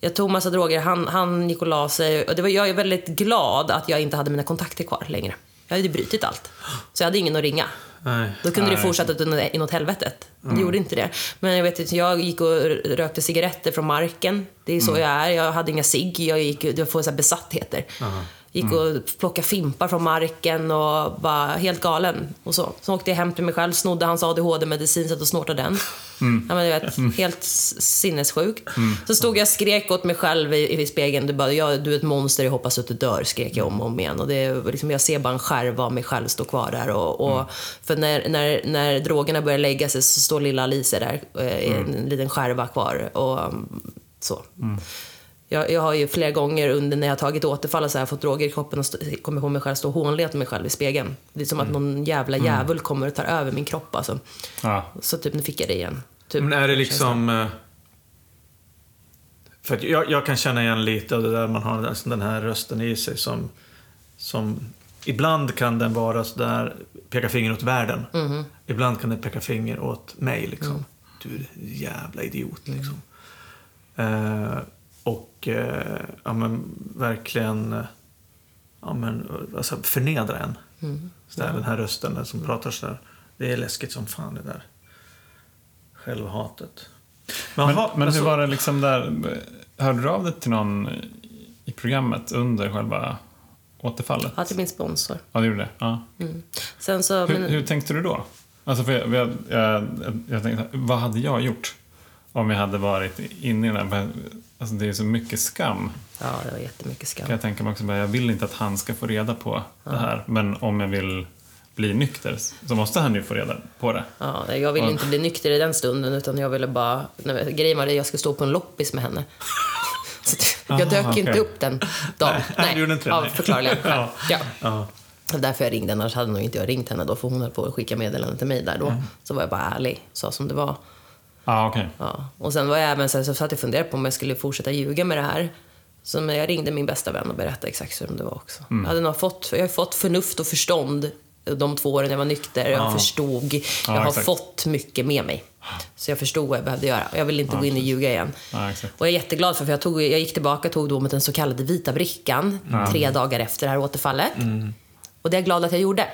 Jag tog massa droger, han, han gick och la sig. Och det var, jag är väldigt glad att jag inte hade mina kontakter kvar längre. Jag hade brutit allt. Så jag hade ingen att ringa. Nej. Då kunde det Nej. fortsätta inåt helvetet. Det gjorde inte det. Men jag vet jag gick och rökte cigaretter från marken. Det är så jag är. Jag hade inga cigg. Jag, gick, jag får så här besattheter. Gick och plockade fimpar från marken och var helt galen. Och så. så åkte jag hem till mig själv, snodde hans ADHD-medicin, satt och snortade den. Ja, men du vet, helt s- sinnessjukt. Så stod jag och skrek åt mig själv i, i spegeln. Du, bara, jag, du är ett monster, jag hoppas att du dör, skrek jag om och om igen. Och det, liksom, jag ser bara en skärva av mig själv stå kvar där. Och, och, För när, när, när drogerna börjar lägga sig så står lilla Alice där, eh, i en liten skärva kvar. Och, så. Jag, jag har ju flera gånger under när jag har tagit återfall och så här, fått droger i kroppen och stå- kommer på mig själv stå och hånle åt mig själv i spegeln. Det är som att någon jävla djävul kommer och tar över min kropp alltså. Ja. Så typ, nu fick jag det igen. Typ, Men är det liksom... eh, För jag, jag kan känna igen lite av det där man har alltså den här rösten i sig som... som ibland kan den vara sådär, peka finger åt världen. Ibland kan den peka finger åt mig liksom. Du är en jävla idiot liksom. Eh, och eh, ja men verkligen ja, men, alltså, förnedra en. Sådär, Den här rösten som pratar sådär. Det är läskigt som fan det där. Självhatet. Men, Jaha, men alltså- hur var det liksom där? Hörde du av dig till någon i programmet under själva återfallet? Ja, till min sponsor. Ja, det gjorde det? Ja. Sen så, Hur, men, hur tänkte du då? Alltså för jag, jag, jag, jag tänkte, vad hade jag gjort om jag hade varit inne i den här... Alltså det är så mycket skam. ja, det var jättemycket skam. Jag tänka mig också. Jag vill inte att han ska få reda på det här. Men om jag vill bli nykter så måste han ju få reda på det. Ja, nej, jag ville Ja. inte bli nykter i den stunden utan jag ville bara... Nej, grejen var att jag skulle stå på en loppis med henne. Jag dök ju inte upp den dagen. Nej, inte det, Av nej. förklarliga. Ja. Ja. Ja. Därför jag ringde, annars hade nog inte jag ringt henne då för hon höll på att skicka meddelanden till mig där då. Så var jag bara ärlig, sa som det var. Ja, okej. Ja. Och sen var jag även så, här, så satt jag och funderade på om jag skulle fortsätta ljuga med det här. Så jag ringde min bästa vän och berättade exakt hur det var också. Jag, hade nog fått, jag har fått förnuft och förstånd de två åren jag var nykter. Jag förstod. Jag har exakt. fått mycket med mig. Så jag förstod vad jag behövde göra. Jag vill inte gå in och ljuga igen. Och jag är jätteglad för, för jag, tog, jag gick tillbaka och tog då mot den så kallade vita brickan tre dagar efter det här återfallet. Och det är jag glad att jag gjorde.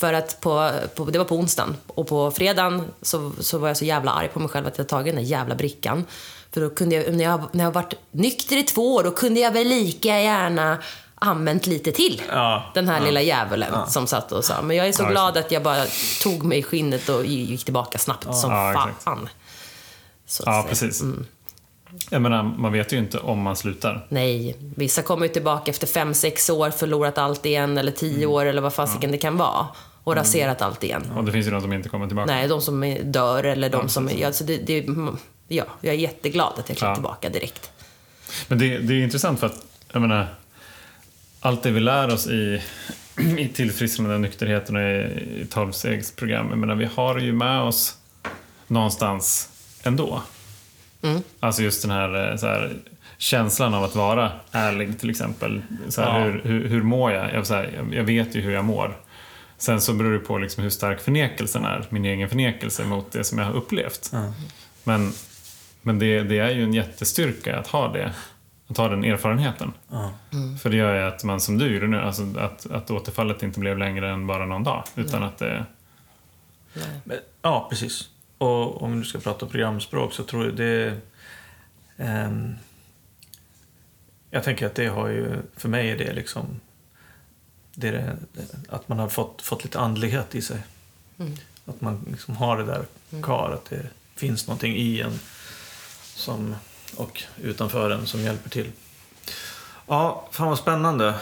Ja. För att på, på, det var på onsdagen och på fredagen så, så var jag så jävla arg på mig själv att jag tagit den där jävla brickan. För då kunde jag, när jag, när jag varit nykter i två år, då kunde jag väl lika gärna använt lite till. Ja, Den här lilla djävulen som satt och sa. Men jag är så Ja, glad att jag bara tog mig i skinnet och gick tillbaka snabbt som Ja, exakt. fan. Så ja, precis. Jag menar, man vet ju inte om man slutar. Nej, vissa kommer ju tillbaka efter fem, sex år, förlorat allt igen, eller tio Mm. år, eller vad fasiken det kan vara. Och raserat allt igen. Och det finns ju de som inte kommer tillbaka. Nej, de som dör eller de som... Ja, alltså det, det, ja, jag är jätteglad att jag klev Ja. tillbaka direkt. Men det, det är intressant för att, jag menar, allt det vi lär oss i, i tillfrisknande nykterheten och i, tolvstegsprogram, jag menar, vi har ju med oss någonstans ändå. Mm. Alltså just den här, eh, så här känslan av att vara ärlig till exempel. Så här, Ja. hur, hur, hur mår jag? Jag, så här, jag vet ju hur jag mår. Sen så beror det på liksom hur stark förnekelsen är, min egen förnekelse mot det som jag har upplevt. Men, men det, det är ju en jättestyrka att ha det, att ha den erfarenheten. För det gör ju att man, som du gjorde nu, alltså att, att återfallet inte blev längre än bara någon dag. Utan att det... Men, ja, precis. Och om du ska prata programspråk så tror jag det... ehm, jag tänker att det har ju, för mig är det liksom... Det är det, att man har fått, fått lite andlighet i sig. Att man liksom har det där kvar, att det finns någonting i en som, och utanför en som hjälper till. Ja, fan vad spännande.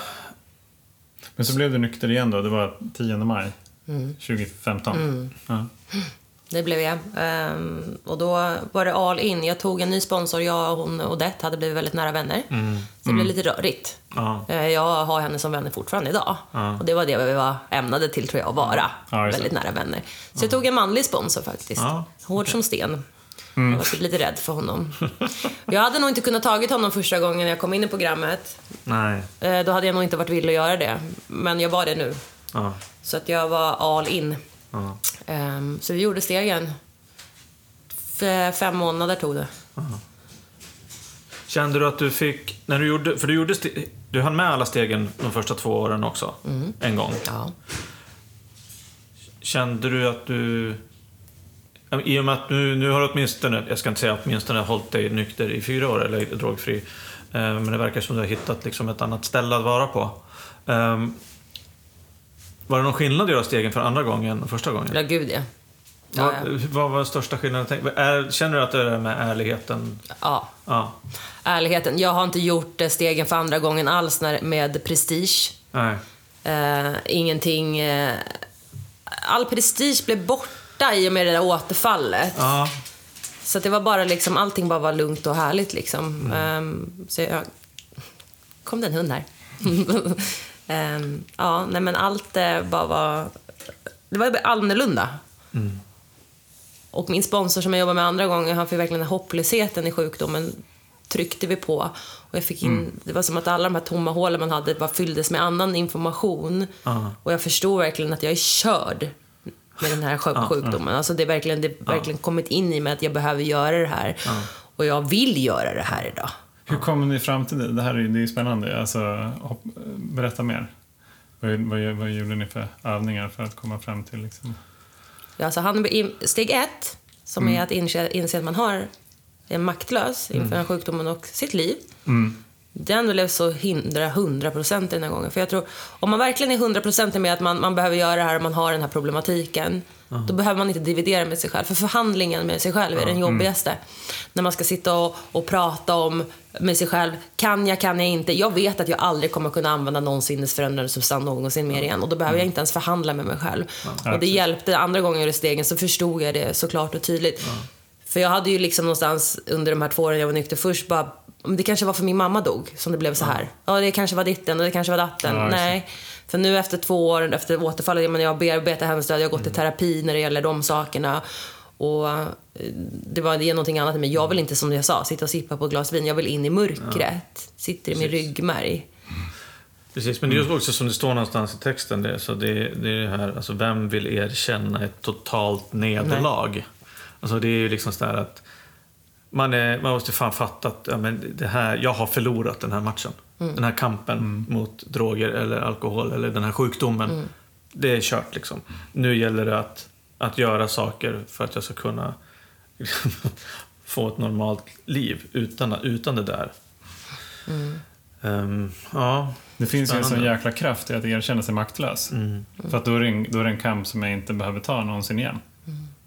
Men så blev du nykter igen då, det var 10 maj 2015. Ja. Det blev jag. Ehm, och då var det all in. Jag tog en ny sponsor. Jag och hon Odette hade blivit väldigt nära vänner. Så det blev lite rörigt. Ja. Eh, Jag har henne som vänner fortfarande idag. Och det var det vi var ämnade till tror jag, att vara. Ja. Väldigt nära vänner. Så jag tog en manlig sponsor faktiskt. Ja. Hård som sten. Jag var typ lite rädd för honom. Jag hade nog inte kunnat tagit honom första gången jag kom in i programmet. Nej. Eh, Då hade jag nog inte varit villig att göra det. Men jag var det nu. Ja. Så att jag var all in. Ehm, Så vi gjorde stegen. Fem månader tog det. Kände du att du fick, när du gjorde, för du gjorde, du hann med alla stegen de första två åren också? En gång. Ja. Kände du att du... I och med att nu, nu har du åtminstone, jag ska inte säga åtminstone hållit dig nykter i fyra år eller drogfri. eh, Men det verkar som du har hittat liksom ett annat ställe att vara på. Var det någon skillnad att göra stegen för andra gången än första gången? Ja, gud ja. Ja, Vad, ja. vad var största skillnaden? Är, känner du att det är med ärligheten? ja. Ja. Ärligheten. Jag har inte gjort eh, stegen för andra gången alls när, med prestige. Nej. Eh, ingenting... Eh, all prestige blev borta i och med det där återfallet. Ja. Så det var bara liksom, allting bara var lugnt och härligt liksom. Mm. Ehm, så jag... Kom det en hund här? Ehm, ja, nej men allt eh, bara var... Det var annorlunda. Mm. Och min sponsor som jag jobbar med andra gången, han fick verkligen hopplösheten i sjukdomen tryckte vi på. Och jag fick in, Mm. Det var som att alla de här tomma hålen man hade bara fylldes med annan information. Ja. Och jag förstod verkligen att jag är körd med den här sjuk- sjukdomen. Alltså det är verkligen, det är verkligen kommit in i mig att jag behöver göra det här. Och jag vill göra det här idag. Hur kom ni fram till det? Det här är ju det är ju spännande. Alltså, hopp, berätta mer. Vad, vad, vad gjorde ni för övningar för att komma fram till liksom... Ja, alltså han, steg ett, som är att inse, inse att man har är maktlös inför här sjukdomen och sitt liv. Den blev så hindra 100 procent den här gången. För jag tror, om man verkligen är 100 procent med att man, man behöver göra det här och man har den här problematiken, då behöver man inte dividera med sig själv. För förhandlingen med sig själv är den jobbigaste. När man ska sitta och, och prata om med sig själv, kan jag, kan jag inte? Jag vet att jag aldrig kommer kunna använda någon sinnesförändrande substans någonsin mer igen och då behöver jag inte ens förhandla med mig själv. och det hjälpte, andra gången jag gjorde stegen så förstod jag det så klart och tydligt. För jag hade ju liksom någonstans under de här två åren jag var nykter först bara, "Men det kanske var för min mamma dog som det blev så här. Ja, det kanske var ditten och det kanske var datten. Ja. Nej. För nu efter två år, efter återfallet, jag, menar, jag bearbetar hennes död, jag har gått Mm. i terapi när det gäller de sakerna. Och eh, det var det är någonting annat, men jag vill inte som jag sa, sitta och sippa på ett glas vin. Jag vill in i mörkret. Sitter i min ryggmärg. Precis, men det är också som det står någonstans i texten. Det, så det, det är det här, alltså vem vill erkänna ett totalt nederlag? Alltså det är ju liksom sådär att man, är, man måste fan fatta att ja, men det här, jag har förlorat den här matchen. Den här kampen mot droger eller alkohol eller den här sjukdomen. Det är kört liksom. Nu gäller det att, att göra saker för att jag ska kunna få ett normalt liv utan, utan det där. Ehm, ja, Det finns ju en sån Spännande. jäkla kraft i att erkänna sig maktlös. För att då är, det en, då är det en kamp som jag inte behöver ta någonsin igen.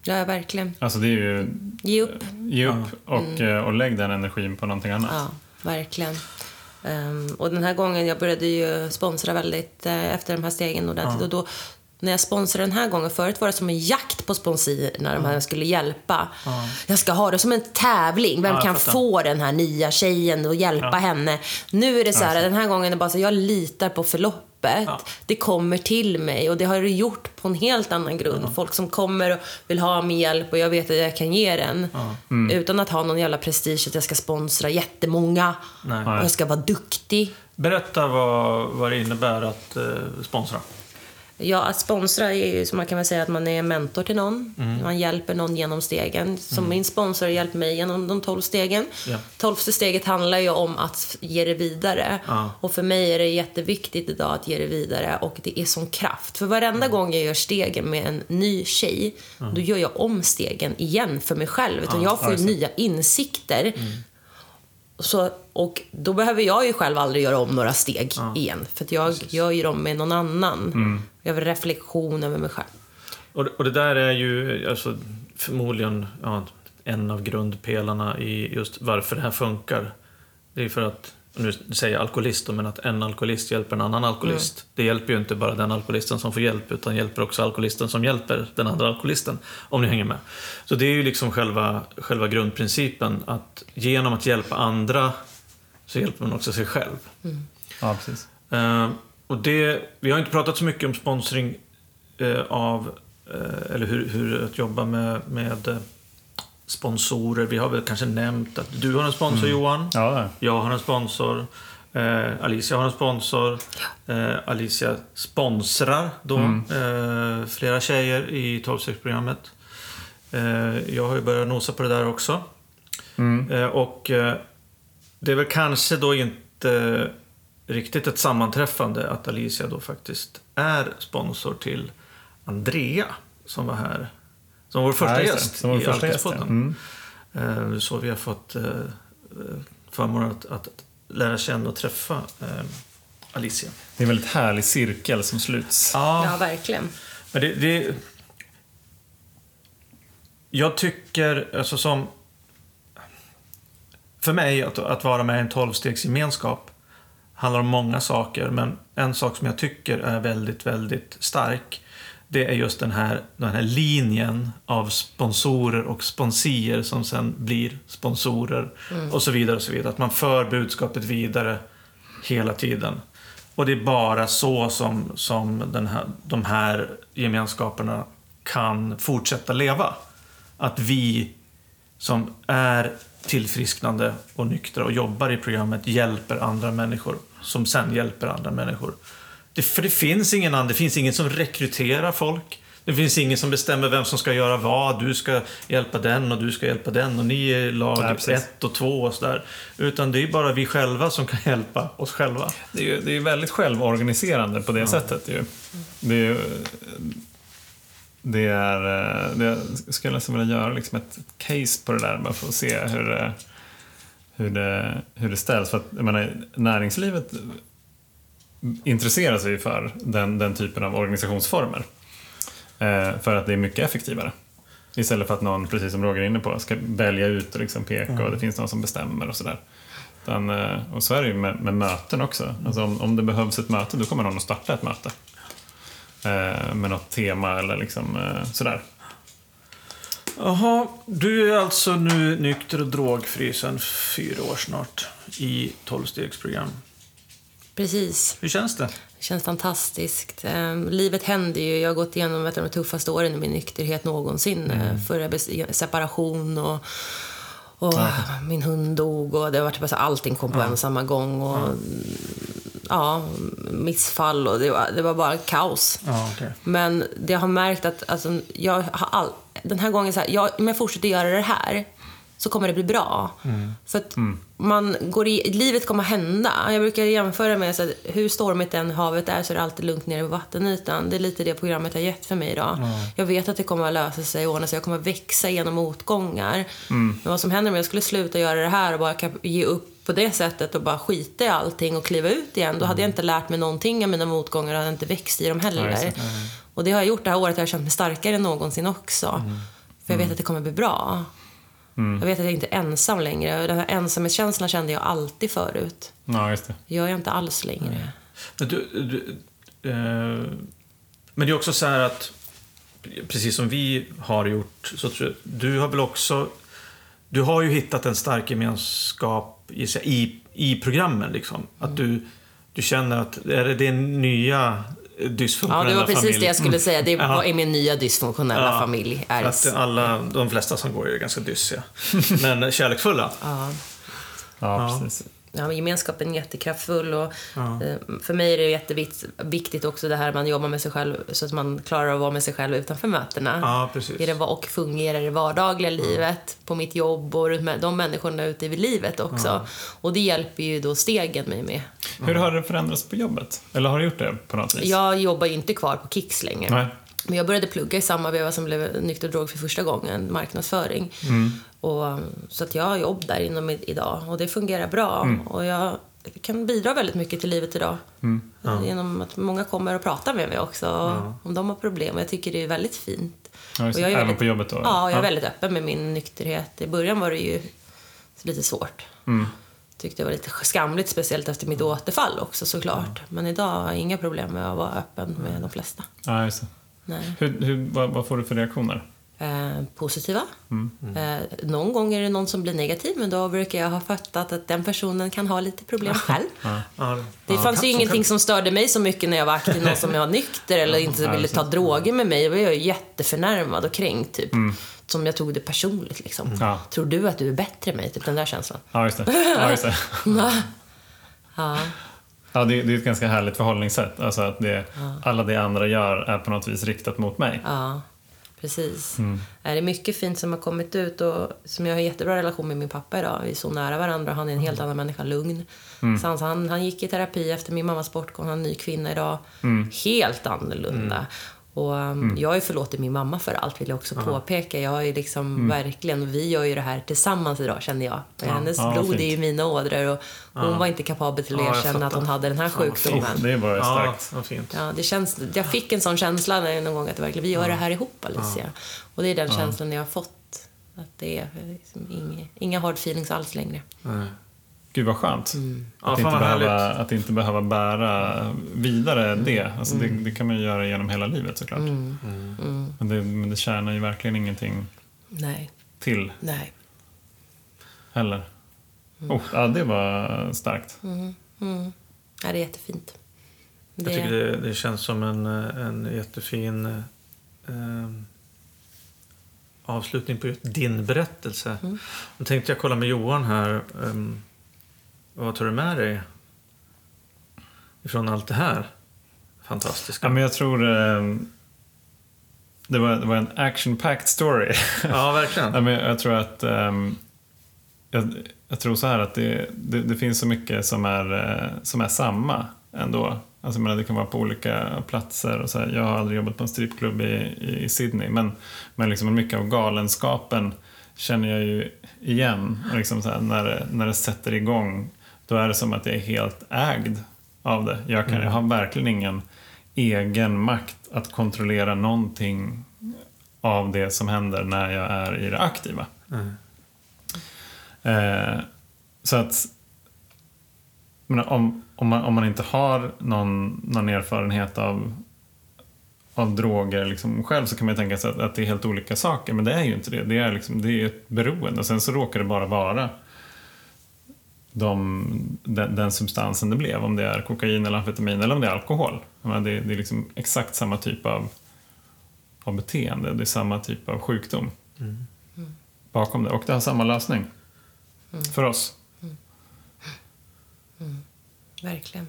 Ja, verkligen. Alltså det är ju, Ge upp. ge upp och, eh, och lägg den energin på någonting annat. Ja, verkligen. Ehm, och den här gången, jag började ju sponsra väldigt eh, efter de här stegen ordentligt. Och då, när jag sponsrade den här gången, förut var det som en jakt på sponsorer när de här skulle hjälpa. Jag ska ha det som en tävling. Vem Ja, kan få den här nya tjejen och hjälpa henne? Nu är det så här, den här gången är det bara så jag litar på förloppet. Det kommer till mig och det har det gjort på en helt annan grund. Folk som kommer och vill ha min hjälp och jag vet att jag kan ge den. Utan att ha någon jävla prestige att jag ska sponsra jättemånga. Nej. Och jag ska vara duktig. Berätta vad, vad det innebär att eh, sponsra. Ja, att sponsra är ju som man kan väl säga att man är mentor till någon. Mm. Man hjälper någon genom stegen. Som min sponsor har hjälpt mig genom de 12 stegen. Ja. Tolfte steget handlar ju om att ge det vidare. Ja. Och för mig är det jätteviktigt idag att ge det vidare och det är som kraft. För varenda Mm. gång jag gör stegen med en ny tjej, då gör jag om stegen igen för mig själv. Utan jag får ju nya insikter. Mm. Så, och då behöver jag ju själv aldrig göra om några steg igen. För jag gör ju dem med någon annan. Mm. Jag har reflektion över mig själv. Och, och det där är ju alltså, förmodligen ja, en av grundpelarna i just varför det här funkar. Det är för att, nu säger jag alkoholist men att en alkoholist hjälper en annan alkoholist. Det hjälper ju inte bara den alkoholisten som får hjälp, utan hjälper också alkoholisten som hjälper den andra alkoholisten. Om ni hänger med. Så det är ju liksom själva, själva grundprincipen, att genom att hjälpa andra så hjälper man också sig själv. Ja, precis. Eh, och det, vi har inte pratat så mycket om sponsring eh, av, eh, eller hur, hur att jobba med, med eh, sponsorer. Vi har väl kanske nämnt att du har en sponsor Johan. Ja. Jag har en sponsor. Eh, Alicia har en sponsor. Eh, Alicia sponsrar då eh, flera tjejer i 12-stegsprogrammet. Eh, jag har ju börjat nosa på det där också. Mm. Eh, och eh, det är väl kanske då inte riktigt ett sammanträffande att Alicia då faktiskt är sponsor till Andrea som var här. Som vår första Ja, gäst Som vår i första gäst, ja. Mm. Eh, Så vi har fått eh, eh, förmånen att, att lära känna och träffa Alicia. Det är en väldigt härlig cirkel som sluts. Ja, verkligen. Men det, det... Jag tycker, alltså som... För mig, att, att vara med i en tolvstegsgemenskap handlar om många saker, men en sak som jag tycker är väldigt, väldigt stark, det är just den här, den här linjen av sponsorer och sponsier som sen blir sponsorer och så vidare och så vidare. Att man för budskapet vidare hela tiden. Och det är bara så som, som den här, de här gemenskaperna kan fortsätta leva. Att vi som är tillfrisknande och nyktra och jobbar i programmet hjälper andra människor som sen hjälper andra människor. Det, för det finns ingen annan, det finns ingen som rekryterar folk. Det finns ingen som bestämmer vem som ska göra vad. Du ska hjälpa den och du ska hjälpa den och ni är lag Nej, precis. ett och två och sådär. Utan det är bara vi själva som kan hjälpa oss själva. Det är ju det är väldigt självorganiserande på det sättet. Ju. Det är ju... Det är... eh, Det jag skulle nästan vilja göra liksom ett case på det där bara för att se hur det, hur det, hur det ställs. För att, jag menar, näringslivet intresserar sig för den, den typen av organisationsformer. Eh, för att det är mycket effektivare. Istället för att någon, precis som Roger är inne på, ska välja ut och liksom peka och det finns någon som bestämmer och sådär. Utan, eh, och så är det ju med, med möten också. Alltså om, om det behövs ett möte, då kommer någon att starta ett möte. Eh, med något tema eller liksom eh, sådär. Jaha, du är alltså nu nykter och drogfri sedan fyra år snart i tolvstegsprogram. Precis. Hur känns det? Det känns fantastiskt. Eh, livet händer ju. Jag har gått igenom ett av de tuffaste åren i min nykterhet någonsin. Mm. Förra bes- separation och, och min hund dog och det har varit bara så allting kom på en och samma gång. Och, ja, missfall och det var, det var bara kaos. Ja, okej. Men det jag har märkt att alltså, jag har all, den här gången så här, jag, om jag fortsätter göra det här så kommer det bli bra. För att man går i, livet kommer hända. Jag brukar jämföra med så att hur stormigt än havet är så är det alltid lugnt nere vid vattenytan. Det är lite det programmet har gett för mig idag. Jag vet att det kommer att lösa sig och ordna sig. Jag kommer att växa genom motgångar. Men vad som händer om jag skulle sluta göra det här och bara ge upp på det sättet och bara skita i allting och kliva ut igen. Då hade jag inte lärt mig någonting av mina motgångar och hade inte växt i dem heller. Och det har jag gjort det här året. Jag har känt mig starkare än någonsin också. För jag vet att det kommer bli bra. Jag vet att jag inte är ensam längre. Den här ensamhetskänslan kände jag alltid förut. Ja, just det. Det gör jag inte alls längre. Men, du, du, eh, men det är också så här att, precis som vi har gjort, så tror jag, du har väl också... Du har ju hittat en stark gemenskap i, i, i programmen. Liksom. Att du, du känner att är det din nya Ja, dysfunktionella det var precis familj? det jag skulle säga. Det Ja. är min nya dysfunktionella Ja, familj. Är att alla, de flesta som går är ganska dyssiga. Men kärleksfulla. ja. Ja, precis. Ja, men gemenskapen är jättekraftfull och eh, för mig är det jätteviktigt också det här att man jobbar med sig själv så att man klarar av att vara med sig själv utanför mötena. Ja, precis. Det, och fungera i det vardagliga livet, på mitt jobb och med de människorna ute i livet också. Och det hjälper ju då stegen mig med. Hur har det förändrats på jobbet? Eller har det gjort det på något vis? Jag jobbar ju inte kvar på Kicks längre. Nej. Men jag började plugga i samma veva som blev nykter och drog för första gången, marknadsföring. Och, så att jag har jobb där inom idag och det fungerar bra. Och jag kan bidra väldigt mycket till livet idag. Genom att många kommer och pratar med mig också om de har problem. Och jag tycker det är väldigt fint. Ja, Och jag är Även väldigt- på jobbet då? Ja, jag är väldigt öppen med min nykterhet. I början var det ju lite svårt. Tyckte det var lite skamligt, speciellt efter mitt återfall också såklart. Men idag har jag inga problem med att vara öppen med de flesta. Ja, just det. Nej. Hur, hur, vad, vad får du för reaktioner? Eh, positiva. Mm. Eh, någon gång är det någon som blir negativ, men då brukar jag ha fattat att den personen kan ha lite problem själv. Ja, Det ja, fanns ju kan- ingenting som störde mig så mycket när jag var aktiv, någon som jag var nykter eller inte Ja, ville ta droger med mig. Då var jag ju jätteförnärmad och kränkt, typ. Som jag tog det personligt, liksom. Ja. Tror du att du är bättre än mig? Typ den där känslan. Ja, just det. Ja, just det. Ja. Ja, det, det är ett ganska härligt förhållningssätt. Alltså att det, alla det andra gör är på något vis riktat mot mig. Ja, precis. Mm. Är det mycket fint som har kommit ut och som jag har jättebra relation med min pappa idag. Vi är så nära varandra och han är en helt annan människa, lugn. Mm. Så han, så han, han gick i terapi efter min mammas bortgång, han är en ny kvinna idag. Mm. Helt annorlunda. Och um, jag har ju förlåtit min mamma för allt, vill jag också påpeka. Jag har ju liksom verkligen, vi gör ju det här tillsammans idag, känner jag. För hennes Mm. Ja, blod fint. är ju mina ådror och hon var inte kapabel till att Ja, erkänna att hon hade den här sjukdomen. Det är bara Ja, starkt. vad fint. Ja, det känns, jag fick en sån känsla när- någon gång att verkligen, vi gör det här ihop Alicia. Och det är den känslan jag har fått. Att det är liksom inga, inga hard feelings alls längre. Nej. Gud vad skönt. Ja, Att, inte fan vad behöva, att inte behöva bära vidare Mm. det. Alltså det. Det kan man ju göra genom hela livet såklart. Mm. Men, det, men det tjänar ju verkligen ingenting Nej, till nej. heller. Mm. Oh, ja, det var starkt. Ja, det är jättefint. Det, Jag tycker det, det känns som en, en jättefin eh, avslutning på just din berättelse. Mm. Nu tänkte jag kolla med Johan här. ehm, vad tar du med dig ifrån allt det här fantastiska? Ja, men jag tror eh, det, var, det var en action-packed story. Ja, verkligen. Ja, men jag tror att ehm, jag, jag tror så här att det, det, det finns så mycket som är, eh, som är samma ändå. Alltså, menar, det kan vara på olika platser. Och så här. Jag har aldrig jobbat på en strippklubb i, i Sydney men, men liksom mycket av galenskapen känner jag ju igen. Liksom här, när, när det sätter igång då är det som att jag är helt ägd av det. Jag, kan, jag har verkligen ingen egen makt att kontrollera någonting av det som händer när jag är i det aktiva. Mm. Eh, så att om, om, man, om man inte har någon, någon erfarenhet av, av droger liksom själv så kan man tänka sig att, att det är helt olika saker. Men det är ju inte det. Det är, liksom, det är ett beroende. Och sen så råkar det bara vara de, den, den substansen det blev. Om det är kokain eller amfetamin eller om det är alkohol. Menar, det, det är liksom exakt samma typ av, av beteende. Det är samma typ av sjukdom bakom det. Och det har samma lösning. För oss. Verkligen.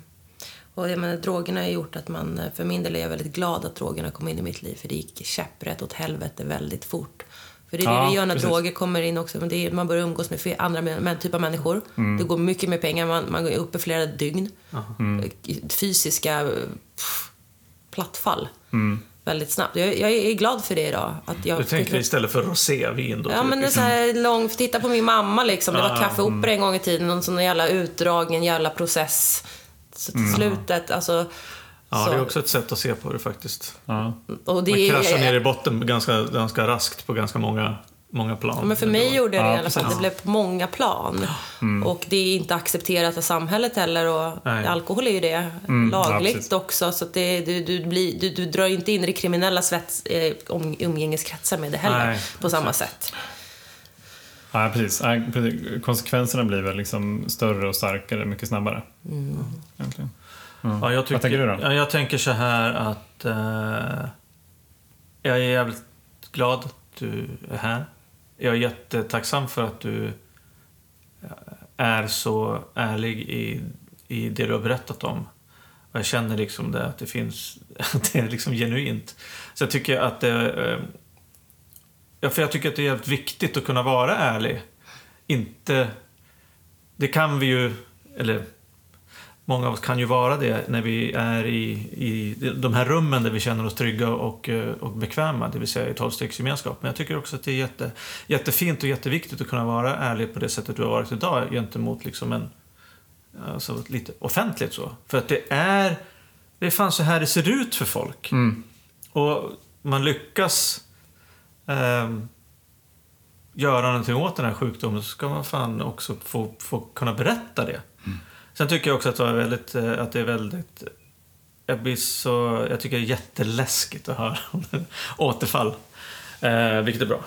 Och jag menar, drogerna har gjort att man, för min del är jag väldigt glad att drogerna kom in i mitt liv, för det gick käpprätt åt helvete väldigt fort. För det är Ja, det det gör när precis. droger kommer in också. Men det är, man börjar umgås med andra men, men, typ av människor. Mm. Det går mycket mer pengar, man, man går upp i flera dygn. Fysiska pff, plattfall. Mm. Väldigt snabbt. Jag, jag är glad för det idag. Att jag Du tänker istället för rosévin då? Ja, typ, men det är så här lång... Titta på min mamma liksom. Det var Ah, kaffeopera en gång i tiden. Någon sån jävla utdragen jävla process. Så till slutet, alltså... Ja, så. det är också ett sätt att se på det faktiskt. Ja. och det Man är- kraschar ner i botten ganska, ganska raskt på ganska många, många plan. Ja, men för mig gjorde det Ja, i alla fall. precis. Det blev på många plan. Och det är inte accepterat av samhället heller. Och Nej. alkohol är ju det Mm, ja, lagligt precis. också. Så att det, du, du, blir, du, du drar inte in i det kriminella svets, eh, om, umgängeskretsar med det heller. Nej, på samma sätt. Ja, precis. Nej, precis. Konsekvenserna blir väl liksom större och starkare mycket snabbare. Egentligen. Ja, jag tycker, Vad tänker du då? Ja, jag tänker så här att eh, jag är jävligt glad att du är här. Jag är jättetacksam för att du eh, är så ärlig i, i det du har berättat om. Och jag känner liksom det, att det finns, att det är liksom genuint. Så jag tycker att det, eh, ja, för jag tycker att det är jävligt viktigt att kunna vara ärlig. Inte, det kan vi ju, eller Många av oss kan ju vara det när vi är i, i de här rummen där vi känner oss trygga och, eh, och bekväma, det vill säga i tolvstegsgemenskap. Men jag tycker också att det är jätte, jättefint och jätteviktigt att kunna vara ärlig på det sättet du har varit idag gentemot liksom en, alltså lite offentligt så. För att det är, det är fan så här det ser ut för folk. Mm. Och man lyckas ehm, göra någonting åt den här sjukdomen så ska man fan också få, få kunna berätta det. Sen tycker jag också att det är väldigt, eh, att det är väldigt jag, blir så, jag tycker det är jätteläskigt att höra om återfall. Eh, vilket är bra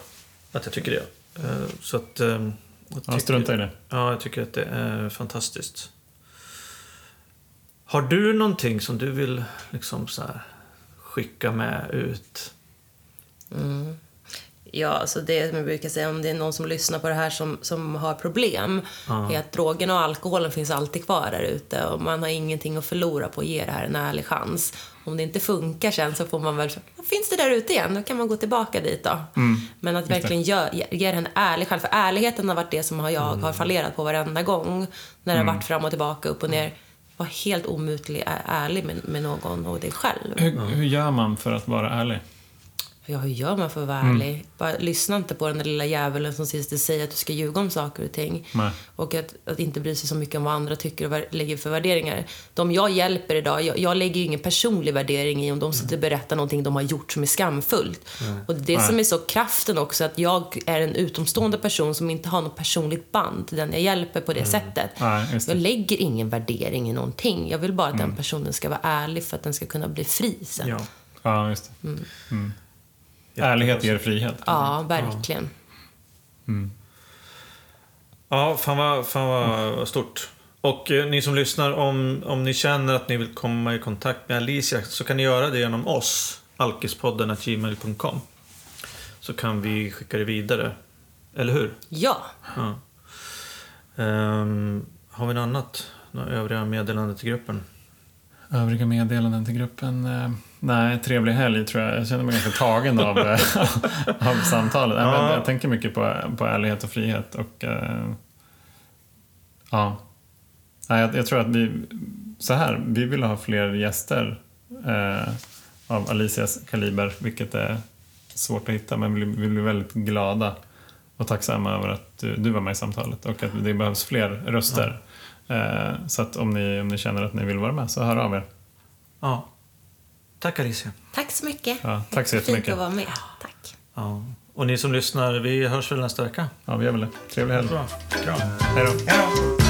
att jag tycker det. Eh, så att... Eh, jag Ja, tycker- strunta i det. Ja, jag tycker att det är fantastiskt. Har du någonting som du vill liksom så här, skicka med ut? Ja, alltså det jag brukar säga, om det är någon som lyssnar på det här som, som har problem, Ja. är att drogerna och alkoholen finns alltid kvar där ute och man har ingenting att förlora på att ge det här en ärlig chans. Om det inte funkar sen så får man väl, "Vad finns det där ute igen? Då kan man gå tillbaka dit då. Men att verkligen ge, ge det en ärlig chans, för ärligheten har varit det som jag har fallerat på varenda gång när det har varit fram och tillbaka, upp och ner. Var helt omutlig ärlig med, med någon och dig själv. Hur, hur gör man för att vara ärlig? Ja, hur gör man för att vara ärlig? Bara lyssna inte på den där lilla djävulen som sist säger att du ska ljuga om saker och ting. Nej. Och att, att inte bry sig så mycket om vad andra tycker och vad lägger för värderingar. De jag hjälper idag, jag, jag lägger ju ingen personlig värdering i om de sitter och berättar någonting de har gjort som är skamfullt. Och det Nej. som är så kraften också, att jag är en utomstående person som inte har något personligt band till den jag hjälper på det sättet. Nej, det. Jag lägger ingen värdering i någonting. Jag vill bara att den personen ska vara ärlig för att den ska kunna bli fri sen. Ja. Ja, just det. Mm. Ärlighet ger frihet. Ja, verkligen. Ja, fan vad, fan vad stort. Och eh, ni som lyssnar, om, om ni känner att ni vill komma i kontakt med Alicia så kan ni göra det genom oss, alkispodden gmail.com. Så kan vi skicka det vidare. Eller hur? Ja. Ja. Ehm, har vi något annat? Några övriga meddelanden till gruppen? Övriga meddelanden till gruppen? Eh, nej, trevlig helg tror jag. Jag känner mig ganska tagen av, eh, av samtalet. Ja. Jag tänker mycket på, på ärlighet och frihet. Och, eh, ja. nej, jag, jag tror att vi, så här, vi vill ha fler gäster eh, av Alicias kaliber, vilket är svårt att hitta, men vi, vi blir väldigt glada och tacksamma över att du, du var med i samtalet och att det behövs fler röster. Eh, så att om ni, om ni känner att ni vill vara med så hör av er. Ja. Tack Alicia. Tack så mycket. Ja, tack så Fint jättemycket. att vara med. Tack. Ja. Och ni som lyssnar, vi hörs väl nästa vecka? Ja, vi gör väl det. Trevlig helg. Bra. Kram. Hej då. Hej då.